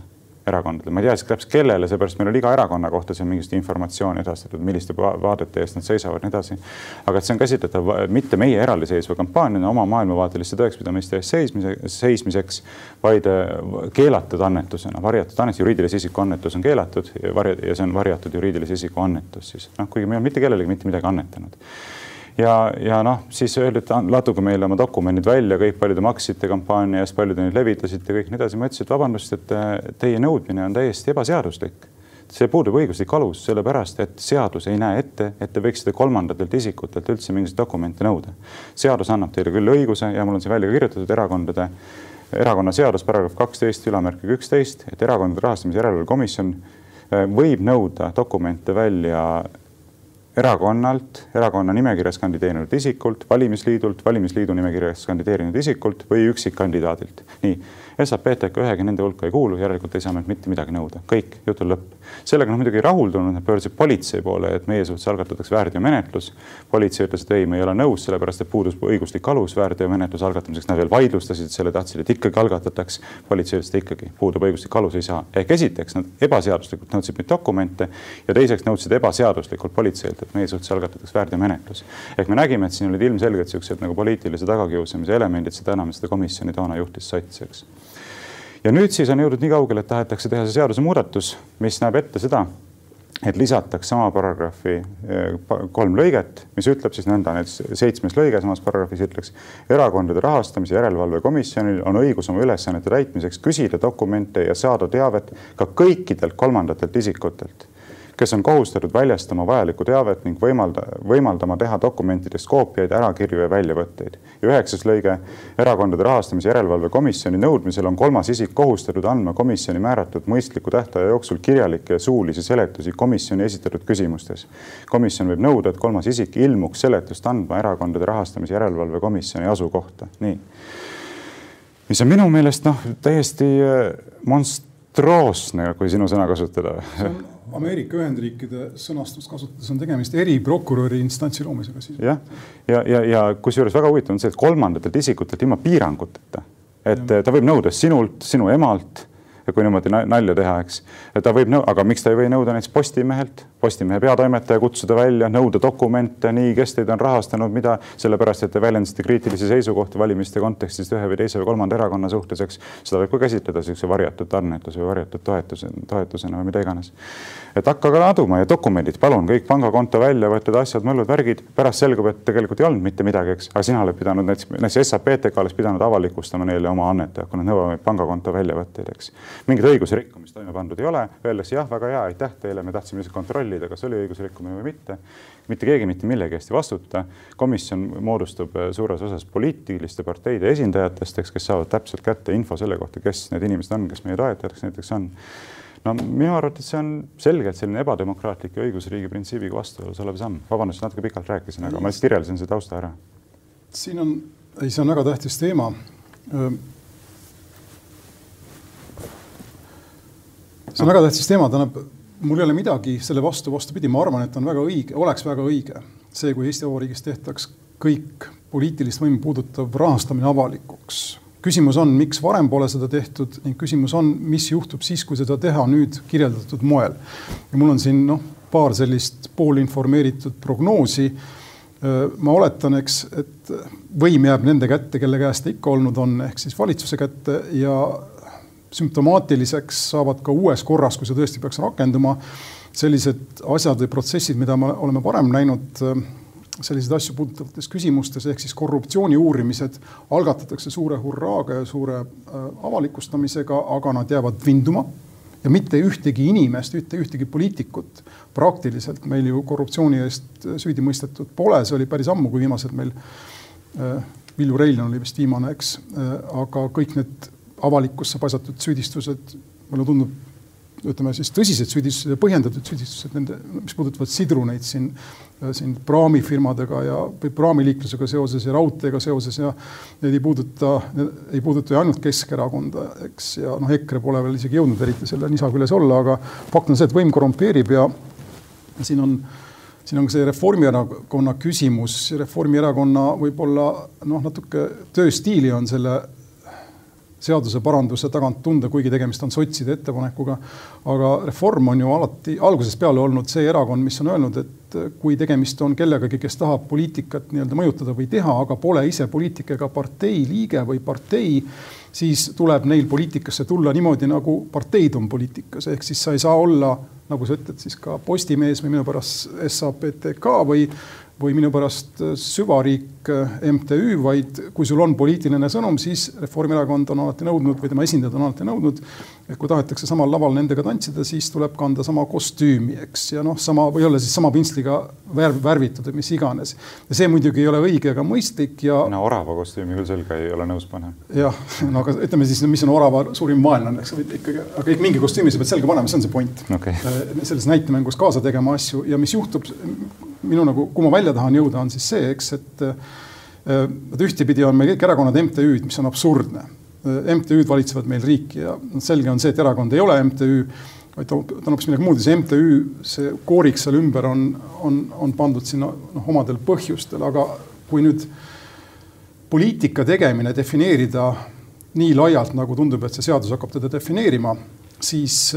erakondadele, ma ei tea isegi täpselt kellele, seepärast meil oli iga erakonna kohta seal mingisugust informatsiooni edastatud, milliste vaadete eest nad seisavad, nii edasi. aga et see on käsitletav mitte meie eraldiseisva kampaaniana oma maailmavaateliste tõekspidamiste eest seismise, seismiseks, vaid äh, keelatud annetusena, varjatud annetus, juriidilise isiku annetus on keelatud ja varja ja see on varjatud juriidilise isiku annetus siis. Noh, kuigi me ei ole mitte kellelegi mitte midagi annetanud ja, ja noh, siis öeldi, et laduge meile oma dokumendid välja, kõik palju te maksite kampaania eest, palju te neid levitasite, kõik nii edasi. ma ütlesin, et vabandust, et teie nõudmine on täiesti ebaseaduslik. see puudub õiguslik alus, sellepärast et seadus ei näe ette, et te võiksite kolmandatelt isikutelt üldse mingisuguseid dokumente nõuda. seadus annab teile küll õiguse ja mul on see välja kirjutatud erakondade, erakonnaseadus paragrahv kaksteist ülemärkiga üksteist, et erakondade rahastamise järelevalve komisjon eh, võib nõuda dokumente välja erakonnalt, erakonna nimekirjas kandideerinud isikult, valimisliidult, valimisliidu nimekirjas kandideerinud isikult või üksikkandidaadilt. nii, SAPTK ühegi nende hulka ei kuulu, järelikult ei saa meilt mitte midagi nõuda, kõik, jutul lõpp. Sellega nad muidugi ei rahuldunud, nad pöördusid politsei poole, et meie suhtes algatatakse väärteomenetlus. politsei ütles, et ei, me ei ole nõus, sellepärast et puudus õiguslik alus väärteomenetluse algatamiseks. Nad veel vaidlustasid selle, tahtsid, et ikkagi algatataks. politsei ütles, et ikkagi puudub õiguslik alus, ei saa. ehk esiteks nad ebaseaduslikult nõudsid meilt dokumente ja teiseks nõudsid ebaseaduslikult politseilt, et meie suhtes algatatakse väärteomenetlus. ehk me nägime, et siin olid ilmselgelt siuksed nagu poliitilise tagakiusamise elemendid, seda enam, et seda komisjoni toona juhtis sots, eks ja nüüd siis on jõudnud nii kaugele, et tahetakse teha see seadusemuudatus, mis näeb ette seda, et lisatakse sama paragrahvi eh, kolm lõiget, mis ütleb siis nõnda, näiteks seitsmes lõige samas paragrahvis ütleks. erakondade rahastamise järelevalve komisjonil on õigus oma ülesannete täitmiseks küsida dokumente ja saada teavet ka kõikidelt kolmandatelt isikutelt kes on kohustatud väljastama vajalikku teavet ning võimalda, võimaldama teha dokumentidest koopiaid, ärakirju ja väljavõtteid. ja üheksas lõige, erakondade rahastamise järelevalve komisjoni nõudmisel on kolmas isik kohustatud andma komisjoni määratud mõistliku tähtaja jooksul kirjalikke ja suulisi seletusi komisjoni esitatud küsimustes. komisjon võib nõuda, et kolmas isik ilmuks seletust andma erakondade rahastamise järelevalve komisjoni asukohta, nii. mis on minu meelest noh, täiesti äh, monstroosne, kui sinu sõna kasutada Ameerika Ühendriikide sõnastust kasutades on tegemist eriprokuröri instantsi loomisega siis. jah, ja, ja, ja, ja kusjuures väga huvitav on see, et kolmandatelt isikutelt ilma piiranguteta, et ja. ta võib nõuda sinult, sinu emalt, kui niimoodi nalja teha, eks. ta võib nõu-, aga miks ta ei või nõuda näiteks Postimehelt Postimehe peatoimetaja kutsuda välja, nõuda dokumente, nii, kes teid on rahastanud, mida, sellepärast et te väljendasite kriitilisi seisukohti valimiste kontekstis ühe või teise või kolmanda erakonna suhtes, eks. seda võib ka käsitleda niisuguse varjatud annetuse või varjatud toetuse, toetusena või mida iganes. et hakake aduma ja dokumendid, palun, kõik pangakonto välja võetud asjad, mõllud, värgid, pärast selgub, et tegelikult ei olnud mitte midagi, eks, aga sina oled pidanud näiteks, näiteks SAPTK oleks pidanud avalikustama neile oma annetaja, kui nad nõuavad pangakonto väljavõtteid, eks. mingit õiguse rikkumist toime pandud ei ole, öeldakse jah, väga hea, aitäh teile, me tahtsime lihtsalt kontrollida kontrollida, kas oli õigusrikkumine või mitte. mitte keegi mitte millegi eest ei vastuta. komisjon moodustub äh, suures osas poliitiliste parteide esindajatest, eks, kes saavad täpselt kätte info selle kohta, kes need inimesed on, kes meie toetajateks näiteks on no minu arvates see on selgelt selline ebademokraatlik ja õigusriigi printsiibiga vastuolus olev samm. vabandust, natuke pikalt rääkisin, aga ma lihtsalt kirjeldasin selle tausta ära. siin on, ei, see on väga tähtis teema. see on väga tähtis teema, tähendab mul ei ole midagi selle vastu, vastupidi, ma arvan, et on väga õige, oleks väga õige see, kui Eesti Vabariigis tehtaks kõik poliitilist võimu puudutav rahastamine avalikuks. küsimus on, miks varem pole seda tehtud ning küsimus on, mis juhtub siis, kui seda teha nüüd kirjeldatud moel. ja mul on siin noh, paar sellist poolinformeeritud prognoosi. ma oletan, eks, et võim jääb nende kätte, kelle käes ta ikka olnud on, ehk siis valitsuse kätte ja sümptomaatiliseks saavad ka uues korras, kui see tõesti peaks rakenduma, sellised asjad või protsessid, mida me oleme varem näinud äh, selliseid asju puudutavates küsimustes ehk siis korruptsiooni uurimised algatatakse suure hurraaga ja suure äh, avalikustamisega, aga nad jäävad vinduma. Ja mitte ühtegi inimest, mitte ühtegi poliitikut praktiliselt meil ju korruptsiooni eest süüdi mõistetud pole, see oli päris ammu, kui viimased meil äh, Villu Reiljan oli vist viimane, eks, aga kõik need avalikkusse paisatud süüdistused, mulle tundub, ütleme siis tõsised süüdistused ja põhjendatud süüdistused, nende, mis puudutavad sidruneid siin, siin praamifirmadega ja, praamiliiklusega seoses ja raudteega seoses ja need ei puuduta, ei puuduta ju ainult Keskerakonda, eks, ja noh, EKRE pole veel isegi jõudnud eriti selle nisa küljes olla, aga fakt on see, et võim korrumpeerib ja siin on siin on ka see Reformierakonna küsimus, Reformierakonna võib-olla noh, natuke tööstiili on selle seaduseparanduse tagant tunda, kuigi tegemist on sotside ettepanekuga. aga Reform on ju alati algusest peale olnud see erakond, mis on öelnud, et kui tegemist on kellegagi, kes tahab poliitikat nii-öelda mõjutada või teha, aga pole ise poliitik ega partei liige või partei, siis tuleb neil poliitikasse tulla niimoodi, nagu parteid on poliitikas, ehk siis sa ei saa olla, nagu sa ütled, siis ka Postimees või minu pärast SAPTK või või minu pärast äh, süvariik äh, MTÜ, vaid kui sul on poliitiline sõnum, siis Reformierakond on alati nõudnud või tema esindajad on alati nõudnud, et kui tahetakse samal laval nendega tantsida, siis tuleb kanda sama kostüümi, eks, ja noh, sama või olla siis sama pintsliga värv, värvitud või mis iganes. ja see muidugi ei ole õige ega mõistlik ja. no orava kostüümi küll selga ei ole nõus panema. jah, no aga ütleme siis, mis on orava suurim vaenlane, eks ikkagi, aga mingi kostüümi sa pead selga panema, see on see point okay.. Äh, selles näitemängus kaasa tegema asju ja mis juhtub minu nagu, kuhu ma välja tahan jõuda, on siis see, eks, et et ühtepidi on meil kõik erakonnad MTÜ-d, mis on absurdne. MTÜ-d valitsevad meil riiki ja selge on see, et erakond ei ole MTÜ, vaid ta on hoopis midagi muud ja see MTÜ, see koorik seal ümber on, on, on pandud sinna noh, omadel põhjustel, aga kui nüüd poliitika tegemine defineerida nii laialt, nagu tundub, et see seadus hakkab teda defineerima, siis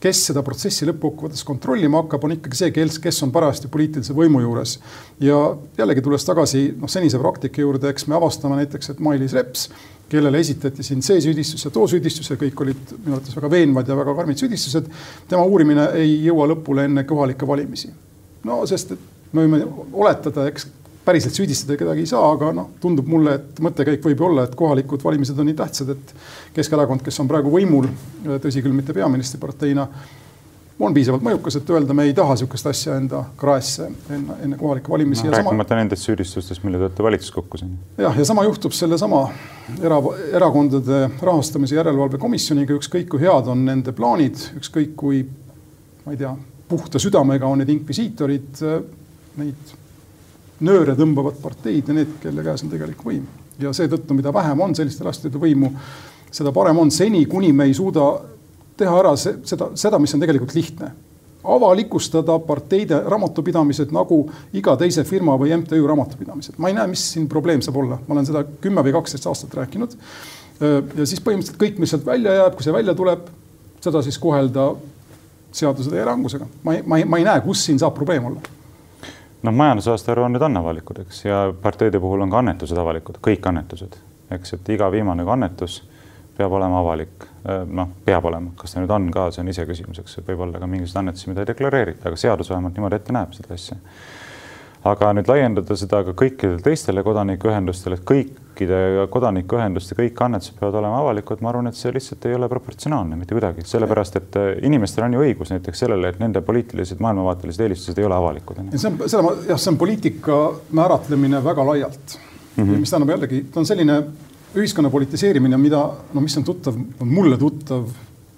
kes seda protsessi lõppkokkuvõttes kontrollima hakkab, on ikkagi see, kes, kes on parajasti poliitilise võimu juures. ja jällegi tulles tagasi noh, senise praktika juurde, eks me avastame näiteks, et Mailis Reps, kellele esitati siin see süüdistus ja too süüdistus ja kõik olid minu arvates väga veenvad ja väga karmid süüdistused. tema uurimine ei jõua lõpule enne kohalikke valimisi. no sest, et me võime oletada, eks päriselt süüdistada kedagi ei saa, aga noh, tundub mulle, et mõttekäik võib olla, et kohalikud valimised on nii tähtsad, et Keskerakond, kes on praegu võimul, tõsi küll, mitte peaministriparteina, on piisavalt mõjukas, et öelda, me ei taha niisugust asja enda kraesse enne, enne kohalikke valimisi no,. rääkimata sama... nendest süüdistustest, mille olete valitsus kokku siin. jah, ja sama juhtub sellesama era, erakondade rahastamise järelevalve komisjoniga, ükskõik kui head on nende plaanid, ükskõik kui ma ei tea, puhta südamega on need inkvisiitorid, neid nööre tõmbavad parteid ja need, kelle käes on tegelik võim. ja seetõttu, mida vähem on sellistel asjadel võimu, seda parem on seni, kuni me ei suuda teha ära see, seda, seda, mis on tegelikult lihtne. avalikustada parteide raamatupidamised nagu iga teise firma või MTÜ raamatupidamised. ma ei näe, mis siin probleem saab olla, ma olen seda kümme või kaksteist aastat rääkinud. ja siis põhimõtteliselt kõik, mis sealt välja jääb, kui see välja tuleb, seda siis kohelda seaduse täie rangusega. ma ei, ma ei, ma ei näe, kus siin saab probleem olla noh, majandusaasta aruanded on avalikud, eks, ja parteide puhul on ka annetused avalikud, kõik annetused, eks, et iga viimane annetus peab olema avalik. noh, peab olema, kas ta nüüd on ka, see on iseküsimuseks, võib olla ka mingisuguseid annetusi, mida ei deklareerita, aga seadus vähemalt niimoodi ette näeb seda asja. Aga nüüd laiendada seda ka kõikidele teistele kodanikuühendustele, et kõikide kodanikuühenduste kõik annetused peavad olema avalikud, ma arvan, et see lihtsalt ei ole proportsionaalne mitte kuidagi, sellepärast et äh, inimestel on ju õigus näiteks sellele, et nende poliitilised maailmavaatelised eelistused ei ole avalikud. see on, seda ma jah, see on poliitika määratlemine väga laialt mm, -hmm. mis tähendab jällegi, ta on selline ühiskonna politiseerimine, mida no mis on tuttav, on mulle tuttav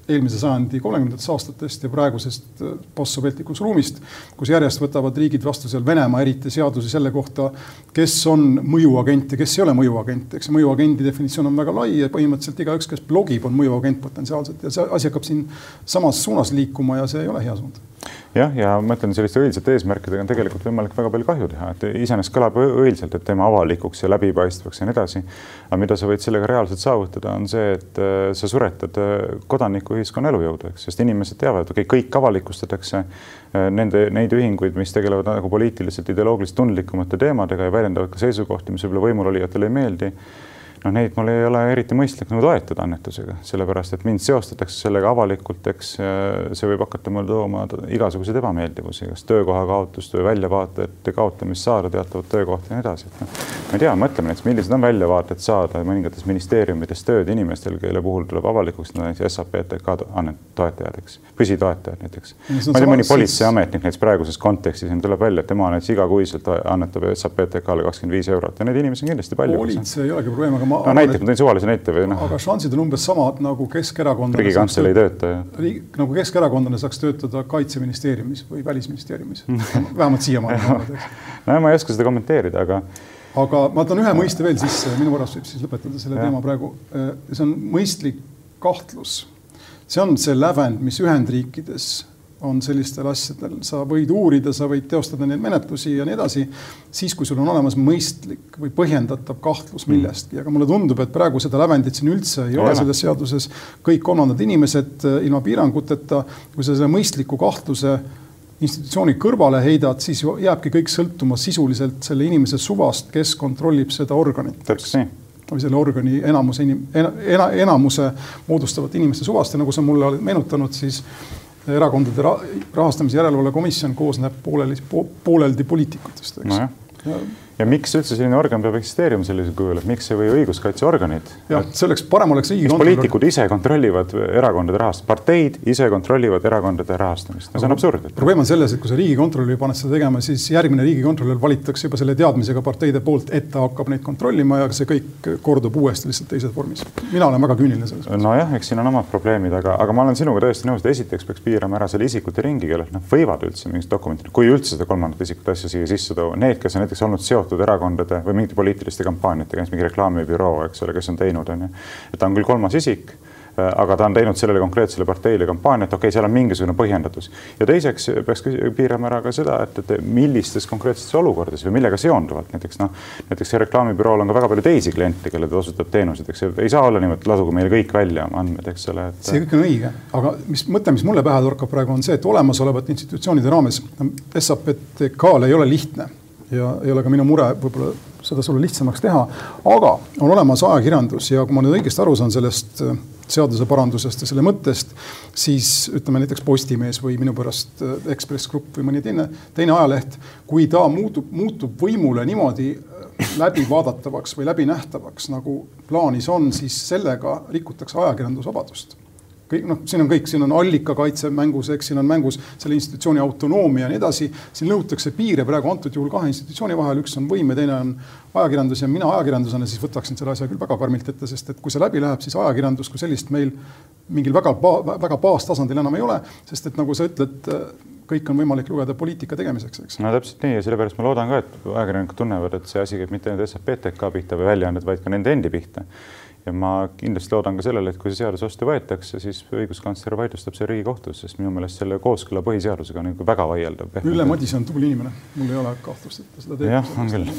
eelmise sajandi kolmekümnendatest aastatest ja praegusest äh, postsovjetlikust ruumist, kus järjest võtavad riigid vastu seal Venemaa eriti seadusi selle kohta, kes on mõjuagent ja kes ei ole mõjuagent, eks mõjuagendi definitsioon on väga lai ja põhimõtteliselt igaüks, kes blogib, on mõjuagent potentsiaalselt ja see asi hakkab siin samas suunas liikuma ja see ei ole hea suund jah, ja ma ütlen, selliste õilsate eesmärkidega on tegelikult võimalik väga palju kahju teha, et iseenesest kõlab õilselt, et teeme avalikuks ja läbipaistvaks ja nii edasi. aga mida sa võid sellega reaalselt saavutada, on see, et äh, sa suretad äh, kodanikuühiskonna elujõudu, eks, sest inimesed teavad, okei okay,, kõik avalikustatakse äh, nende, neid ühinguid, mis tegelevad nagu poliitiliselt, ideoloogiliselt tundlikumate teemadega ja väljendavad ka seisukohti, mis võib-olla võimulolijatele ei meeldi noh, neid mul ei ole eriti mõistlik nagu toetada annetusega, sellepärast et mind seostatakse sellega avalikult, eks see võib hakata mulle tooma igasuguseid ebameeldivusi, kas töökoha kaotust või väljavaatajate kaotamist saada teatavat töökohta ja nii edasi, et noh. ma ei tea, mõtleme näiteks, millised on väljavaated saada mõningates ministeeriumides tööd inimestel, kelle puhul tuleb avalikuks näiteks SAPTK toetajad, eks, püsitoetajad näiteks. ma ei tea, mõni politseiametnik näiteks praeguses kontekstis tuleb välja, et tema näiteks igakuiselt annetab SAPTK-le kakskümmend viis eurot ja neid inimesi on kindlasti palju. politsei ei olegi probleem, aga no näiteks, ma tõin suvalise näite või noh. aga šansid on umbes samad nagu Keskerakondlane. riigikantselei töötaja. nagu Keskerakondlane saaks töötada Kaitseministeeriumis või Välisministeeriumis *laughs* vähemalt siiamaani. no ma ei oska seda kommenteerida, aga aga ma toon ühe mõiste veel sisse, minu pärast võib siis lõpetada selle ja. teema praegu. see on mõistlik kahtlus. see on see lävend, mis Ühendriikides on sellistel asjadel, sa võid uurida, sa võid teostada neid menetlusi ja nii edasi, siis kui sul on olemas mõistlik või põhjendatav kahtlus mm. millestki, aga mulle tundub, et praegu seda lävendit siin üldse ei ole selles seaduses. kõik kolmandad inimesed äh, ilma piiranguteta, kui sa selle mõistliku kahtluse institutsiooni kõrvale heidad, siis jääbki kõik sõltuma sisuliselt selle inimese suvast, kes kontrollib seda organit. täpselt nii või selle organi enamuse inim-, ena, enamuse moodustavate inimeste suvast ja nagu sa mulle oled meenutanud, siis erakondade rahastamise järelevalve komisjon koosneb pooleli, pooleldi poliitikutest, eks. No ja miks üldse selline organ peab eksisteerima sellisel kujul, et miks ei või õiguskaitseorganid? jah, selleks parem oleks riigikontroll. poliitikud ise kontrollivad erakondade rahastamist, parteid ise kontrollivad erakondade rahastamist, no see on absurd. probleem on selles, et kui sa riigikontrolli paned seda tegema, siis järgmine riigikontrolör valitakse juba selle teadmisega parteide poolt, et ta hakkab neid kontrollima ja see kõik kordub uuesti lihtsalt teises vormis. mina olen väga küüniline selles mõttes. nojah, eks siin on omad probleemid, aga, aga ma olen sinuga täiesti nõus, et esiteks peaks piirama ära selle isikute ringi, kellelt nad võivad üldse mingit dokumenti, kui üldse seda kolmandat isikut asja siia sisse tuua, need, kes on näiteks olnud seotud erakondade või mingite poliitiliste kampaaniatega, näiteks mingi reklaamibüroo, eks ole, kes on teinud, on ju. et ta on küll kolmas isik äh, aga ta on teinud sellele konkreetsele parteile kampaaniat, okei okay,, seal on mingisugune põhjendatus. ja teiseks peaks piirama ära ka seda, et, et millistes konkreetsetes olukordades või millega seonduvalt, näiteks noh, näiteks reklaamibürool on ka väga palju teisi kliente, kellele ta osutab teenuseid, eks ei saa olla niimoodi, et ladugu meile kõik välja oma andmed, eks ole et.... see kõik on õige, aga mis mõte, mis mulle pähe torkab praegu, on see, et olemasolevate institutsioonide raames SAPTK-l ei ole lihtne ja ei ole ka minu mure võib-olla seda sulle lihtsamaks teha, aga on olemas ajakirjandus ja kui ma nüüd õigesti aru saan sellest äh, seaduseparandusest ja selle mõttest, siis ütleme näiteks Postimees või minu pärast äh, Ekspress Grupp või mõni teine, teine ajaleht, kui ta muutub, muutub võimule niimoodi äh, läbivaadatavaks või läbinähtavaks, nagu plaanis on, siis sellega rikutakse ajakirjandusvabadust kõik noh, siin on kõik, siin on allikakaitse mängus, eks siin on mängus selle institutsiooni autonoomia ja nii edasi. siin lõhutakse piire praegu antud juhul kahe institutsiooni vahel, üks on võim ja teine on ajakirjandus ja mina ajakirjandusena siis võtaksin selle asja küll väga karmilt ette, sest et kui see läbi läheb, siis ajakirjandus kui sellist meil mingil väga, väga baastasandil enam ei ole, sest et nagu sa ütled, kõik on võimalik lugeda poliitika tegemiseks, eks. no täpselt nii ja sellepärast ma loodan ka, et ajakirjanikud tunnevad, et see asi käib mitte ainult SAPTK pihta või väljaanded, vaid ka nende endi pihta ja ma kindlasti loodan ka sellele, et kui see seadus vastu võetakse, siis õiguskantsler vaidlustab selle Riigikohtus, sest minu meelest selle kooskõla põhiseadusega on nagu väga vaieldav. Ülle Madise on tubli inimene, mul ei ole kahtlust, et ta seda teeb. jah, on küll.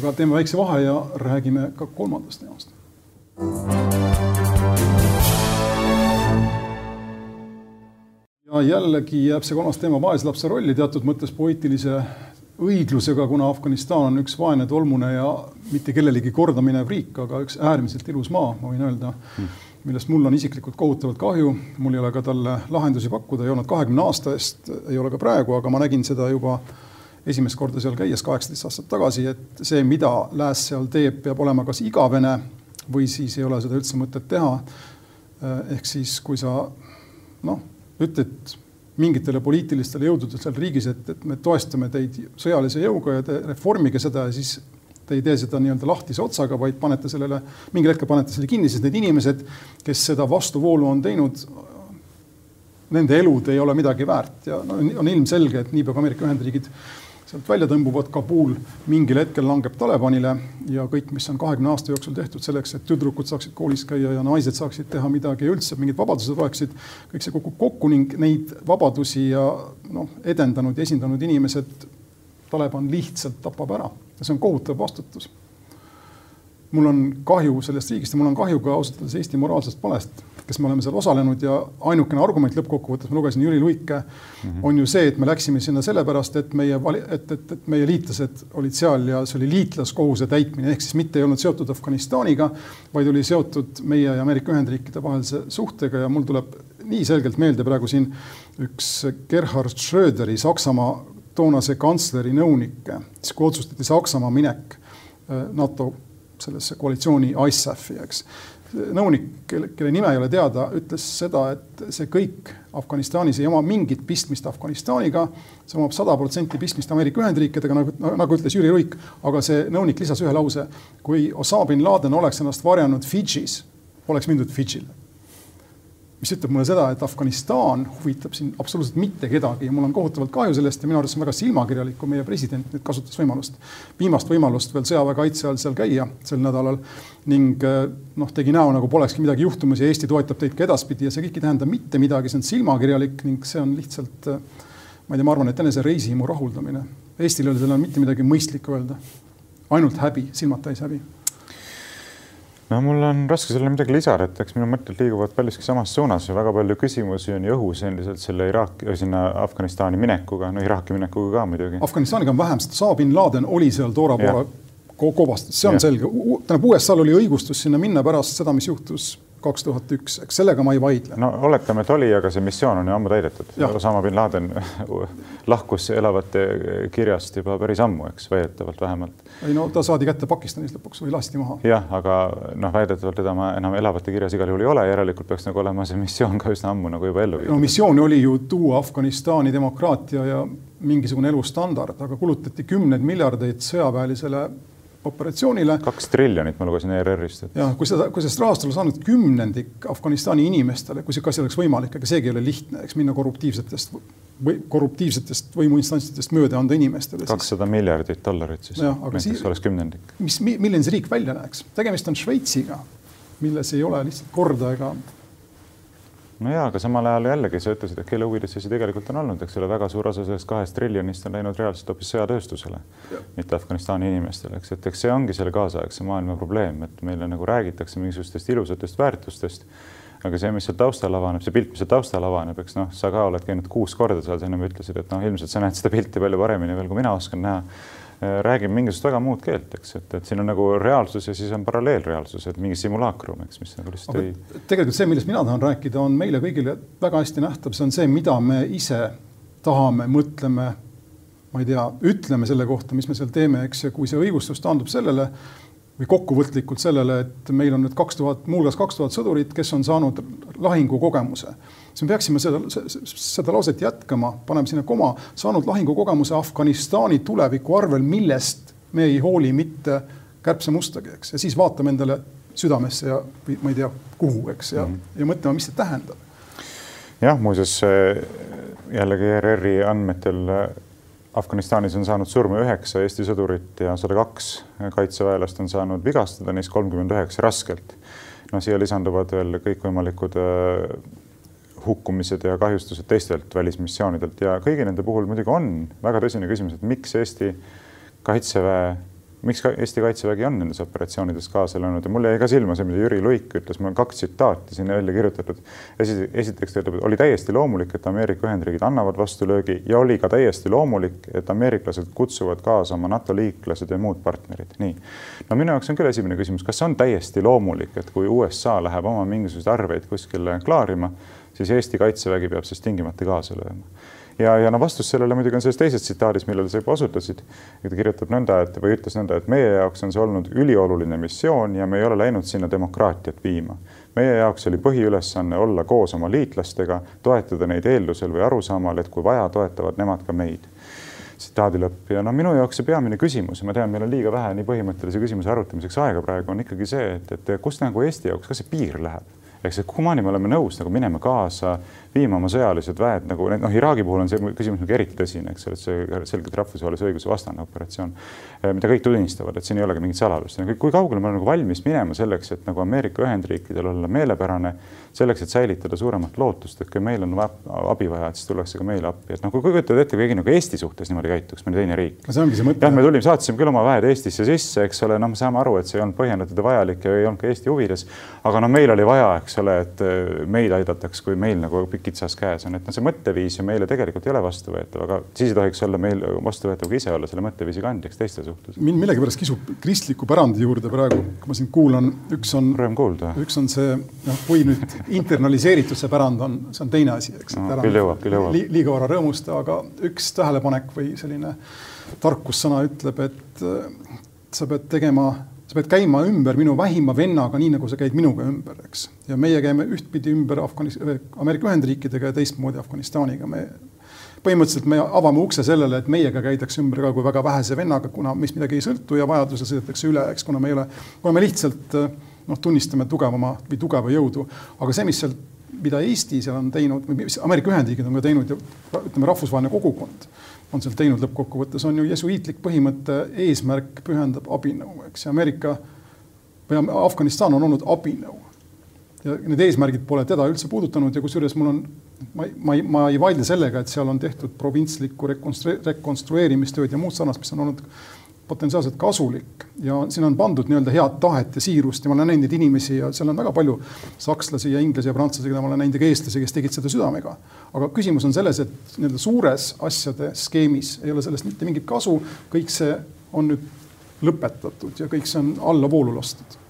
aga teeme väikse vahe ja räägime ka kolmandast teemast. ja jällegi jääb see kolmas teema vaeslapse rolli teatud mõttes poeetilise õiglusega, kuna Afganistan on üks vaene, tolmune ja mitte kellelegi korda minev riik, aga üks äärmiselt ilus maa, ma võin öelda, millest mul on isiklikult kohutavalt kahju. mul ei ole ka talle lahendusi pakkuda, ei olnud kahekümne aasta eest, ei ole ka praegu, aga ma nägin seda juba esimest korda seal käies kaheksateist aastat tagasi, et see, mida lääs seal teeb, peab olema kas igavene või siis ei ole seda üldse mõtet teha. ehk siis, kui sa noh, ütled mingitele poliitilistele jõududele seal riigis, et, et me toestame teid sõjalise jõuga ja te reformige seda ja siis te ei tee seda nii-öelda lahtise otsaga, vaid panete sellele, mingil hetkel panete selle kinni, sest need inimesed, kes seda vastuvoolu on teinud, nende elud ei ole midagi väärt ja no, on ilmselge, et niipea kui Ameerika Ühendriigid sealt välja tõmbuvad, Kabul mingil hetkel langeb Talibanile ja kõik, mis on kahekümne aasta jooksul tehtud selleks, et tüdrukud saaksid koolis käia ja naised saaksid teha midagi ja üldse mingid vabadused oleksid, kõik see kukub kokku ning neid vabadusi ja noh, edendanud ja esindanud inimesed Taliban lihtsalt tapab ära ja see on kohutav vastutus. mul on kahju sellest riigist ja mul on kahju ka ausalt öeldes Eesti moraalsest palest kes me oleme seal osalenud ja ainukene argument lõppkokkuvõttes, ma lugesin Jüri Luike mm, -hmm. on ju see, et me läksime sinna sellepärast, et meie, et, et, et meie liitlased olid seal ja see oli liitlaskohuse täitmine, ehk siis mitte ei olnud seotud Afganistaniga, vaid oli seotud meie ja Ameerika Ühendriikide vahelise suhtega ja mul tuleb nii selgelt meelde praegu siin üks Gerhard Schröderi, Saksamaa toonase kantsleri nõunik, siis kui otsustati Saksamaa minek äh, NATO sellesse koalitsiooni ISAF-i, eks. Nõunik, kelle, kelle nime ei ole teada, ütles seda, et see kõik Afganistanis ei oma mingit pistmist Afganistaniga, see omab sada protsenti pistmist Ameerika Ühendriikidega, nagu, nagu ütles Jüri Luik, aga see nõunik lisas ühe lause, kui Osama bin Laden oleks ennast varjanud Fidžis, poleks mindud Fidžile mis ütleb mulle seda, et Afganistan huvitab siin absoluutselt mitte kedagi ja mul on kohutavalt kahju sellest ja minu arust see on väga silmakirjalik, kui meie president nüüd kasutas võimalust, viimast võimalust veel sõjaväekaitse all seal käia sel nädalal ning eh, noh, tegi näo, nagu polekski midagi juhtumas ja Eesti toetab teid ka edaspidi ja see kõik ei tähenda mitte midagi, see on silmakirjalik ning see on lihtsalt, eh, ma ei tea, ma arvan, et enese reisihimu rahuldamine. Eestil ei ole sellele mitte midagi mõistlikku öelda. ainult häbi, silmad täis häbi no mul on raske sellele midagi lisada, et eks minu mõtted liiguvad paljuski samas suunas ja väga palju küsimusi on ju õhus endiselt selle Iraaki, sinna Afganistani minekuga, no Iraaki minekuga ka muidugi. Afganistaniga on vähem, sest Osama bin Laden oli seal Tora Bora kobastas, see on ja. selge. tähendab, USA-l oli õigustus sinna minna pärast seda, mis juhtus kaks tuhat üks, eks sellega ma ei vaidle. no oletame, et oli, aga see missioon on ju ammu täidetud. Osama bin Laden *laughs* lahkus elavate kirjast juba päris ammu, eks väidetavalt vähemalt. ei no ta saadi kätte Pakistanis lõpuks või lasti maha. jah, aga noh, väidetavalt teda enam elavate kirjas igal juhul ei ole, järelikult peaks nagu olema see missioon ka üsna ammu nagu juba ellu viidud. no missioon oli ju tuua Afganistani demokraatia ja mingisugune elustandard, aga kulutati kümneid miljardeid sõjaväelisele operatsioonile. kaks triljonit ma lugesin ERR-ist et.... ja kui seda, kui sellest rahast oleks saanud kümnendik Afganistani inimestele, kui see, kas see oleks võimalik, ega seegi ei ole lihtne, eks minna korruptiivsetest või korruptiivsetest võimuinstantsidest mööda anda inimestele. kakssada miljardit dollarit siis, näiteks siis, oleks kümnendik. mis, milline see riik välja näeks, tegemist on Šveitsiga, milles ei ole lihtsalt korda ega no jaa, aga samal ajal jällegi sa ütlesid, et kelle huvides see tegelikult on olnud, eks ole, väga suur osa sellest kahest triljonist on läinud reaalselt hoopis sõjatööstusele, mitte Afganistani inimestele, eks, et eks see ongi selle kaasaegse maailma probleem, et meile nagu räägitakse mingisugustest ilusatest väärtustest aga see, mis seal taustal avaneb, see pilt, mis seal taustal avaneb, eks noh, sa ka oled käinud kuus korda seal, sa ennem ütlesid, et noh, ilmselt sa näed seda pilti palju paremini veel, kui mina oskan näha. Äh, räägib mingisugust väga muud keelt, eks, et, et siin on nagu reaalsus ja siis on paralleelreaalsus, et mingi simulaakrum, eks, mis nagu lihtsalt ei. tegelikult see, millest mina tahan rääkida, on meile kõigile väga hästi nähtav, see on see, mida me ise tahame, mõtleme, ma ei tea, ütleme selle kohta, mis me seal teeme, eks, ja kui see õigustus taandub sellele või kokkuvõtlikult sellele, et meil on nüüd kaks tuhat, muuhulgas kaks tuhat sõdurit, kes on saanud lahingukogemuse siis me peaksime seda, seda lauset jätkama, paneme sinna koma, saanud lahingukogemuse Afganistani tuleviku arvel, millest me ei hooli mitte kärbsemustagi, eks, ja siis vaatame endale südamesse ja või ma ei tea, kuhu, eks, ja mm, -hmm. ja mõtleme, mis see tähendab. jah, muuseas jällegi ERR-i andmetel Afganistanis on saanud surma üheksa Eesti sõdurit ja sada kaks kaitseväelast on saanud vigastada, neist kolmkümmend üheksa raskelt. no siia lisanduvad veel kõikvõimalikud hukkumised ja kahjustused teistelt välismissioonidelt ja kõigi nende puhul muidugi on väga tõsine küsimus, et miks Eesti kaitseväe, miks ka Eesti kaitsevägi on nendes operatsioonides kaasa löönud ja mulle jäi ka silma see, mida Jüri Luik ütles, mul on kaks tsitaati sinna välja kirjutatud. esiteks ta ütleb, et oli täiesti loomulik, et Ameerika Ühendriigid annavad vastulöögi ja oli ka täiesti loomulik, et ameeriklased kutsuvad kaasa oma NATO liitlased ja muud partnerid. nii. no minu jaoks on küll esimene küsimus, kas on täiesti loomulik, et kui USA läheb oma mingisuguseid arveid kuskile klaarima siis Eesti kaitsevägi peab sellest tingimata kaasa lööma. ja, ja no vastus sellele muidugi on selles teises tsitaadis, millele sa juba osutasid. ta kirjutab nõnda, et või ütles nõnda, et meie jaoks on see olnud ülioluline missioon ja me ei ole läinud sinna demokraatiat viima. meie jaoks oli põhiülesanne olla koos oma liitlastega, toetada neid eeldusel või arusaamal, et kui vaja, toetavad nemad ka meid tsitaadi lõpp ja no minu jaoks see peamine küsimus ja ma tean, meil on liiga vähe nii põhimõttelise küsimuse arutamiseks aega praegu on ikkagi see, et, et kust nagu Eesti jaoks ka see piir läheb ehk see, kuhumaani me oleme nõus nagu minema kaasa viima oma sõjalised väed nagu noh, Iraagi puhul on see küsimus nagu eriti tõsine, eks ole, et see selgelt rahvusvahelise õiguse vastane operatsioon, eh, mida kõik tunnistavad, et siin ei olegi mingit saladust. kui kaugele me oleme nagu valmis minema selleks, et nagu Ameerika Ühendriikidel olla meelepärane, selleks, et säilitada suuremat lootust, et kui meil on abi vaja, et siis tullakse ka meile appi, et noh, kui kujutad ette, keegi nagu Eesti suhtes niimoodi käituks, mõni teine riik. see ongi see mõte. jah, me tulime, saatsime küll oma väed Eestisse sisse, eks ole, noh, me saame aru, et see ei olnud põhjendatud ja vajalik ja ei olnud ka Eesti huvides. aga no meil oli vaja, eks ole, et eh, meid aidataks, kui meil nagu kitsas käes on, et noh, see mõtteviis ju meile tegelikult ei ole vastuvõetav, aga siis ei tohiks olla meil vastuvõetav ka ise olla selle mõtteviisi kandjaks teiste suhtes. mind millegipärast kisub kristliku pärandi juurde praegu, kui ma sind kuulan, üks on. üks on see, noh, kui nüüd internaliseeritud see pärand on, see on teine asi, eks no,. küll jõuab, küll jõuab li. liiga vara rõõmusta, aga üks tähelepanek või selline tarkussõna ütleb, et sa pead tegema, sa pead käima ümber minu vähima vennaga, nii nagu sa käid minuga ümber, eks. ja meie käime ühtpidi ümber Afganis-, Ameerika Ühendriikidega ja teistmoodi Afganistaniga. me põhimõtteliselt me avame ukse sellele, et meiega käidakse ümber ka kui väga vähese vennaga, kuna meist midagi ei sõltu ja vajadusel sõidetakse üle, eks, kuna me ei ole, kuna me lihtsalt noh, tunnistame tugevama või tugeva jõudu. aga see, mis seal, mida Eesti seal on teinud, mis Ameerika Ühendriigid on ka teinud ja ütleme, rahvusvaheline kogukond on seal teinud lõppkokkuvõttes, on ju jesuiitlik põhimõte, eesmärk pühendab abinõu, eks, Ameerika või Afganistan on olnud abinõu. ja need eesmärgid pole teda üldse puudutanud ja kusjuures mul on, ma, ma ei, ma ei vaidle sellega, et seal on tehtud provintslikku rekonstrue-, rekonstrueerimistööd ja muud sarnast, mis on olnud potentsiaalselt kasulik ja siin on pandud nii-öelda head tahet ja siirust ja ma olen näinud neid inimesi ja seal on väga palju sakslasi ja inglasi ja prantslasi, keda ma olen näinud ja ka eestlasi, kes tegid seda südamega. aga küsimus on selles, et nii-öelda suures asjade skeemis ei ole sellest mitte mingit kasu, kõik see on nüüd lõpetatud ja kõik see on allavoolu lastud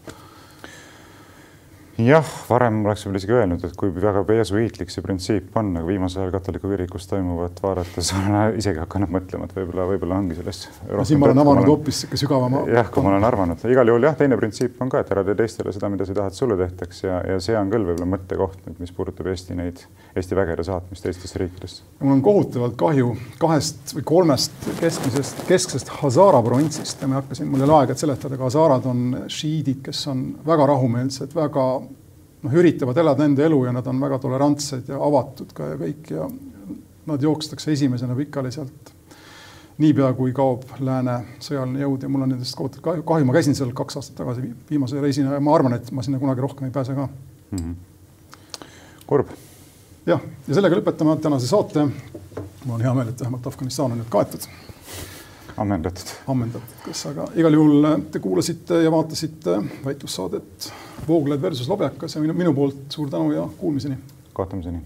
jah, varem oleks võib-olla isegi öelnud, et kui väga jesuiitlik see printsiip on, aga viimasel ajal katoliku kirikus toimuvat vaadates olen *laughs* isegi hakanud mõtlema, et võib-olla, võib-olla ongi sellest. siin ma olen avanud hoopis sihuke sügavama. jah, kui ma olen arvanud, igal juhul jah, teine printsiip on ka, et ära tee teistele seda, mida sa tahad sulle tehtaks ja, ja see on küll võib-olla mõttekoht, mis puudutab Eesti neid, Eesti vägede saatmist teistesse riikidesse. mul on kohutavalt kahju kahest või kolmest keskmisest, kesksest Hazara provintsist ja ma ei hakka siin, mul ei ole aega, et seletada, aga Hazarad on šiidid, kes on väga rahumeelsed, väga noh, üritavad elada enda elu ja nad on väga tolerantsed ja avatud ka ja kõik ja nad jookstakse esimesena pikali sealt niipea, kui kaob lääne sõjaline jõud ja mul on nendest kohutavalt kahju, kahju, ma käisin seal kaks aastat tagasi viimase reisina ja ma arvan, et ma sinna kunagi rohkem ei pääse ka mm. -hmm. kurb. jah, ja sellega lõpetame tänase saate. mul on hea meel, et vähemalt Afganistan on nüüd kaetud ammendatud. ammendatud, kas, aga igal juhul äh, te kuulasite ja vaatasite väitlussaadet Vooglaid versus Lobjakas ja minu, minu poolt suur tänu ja kuulmiseni. kohtumiseni.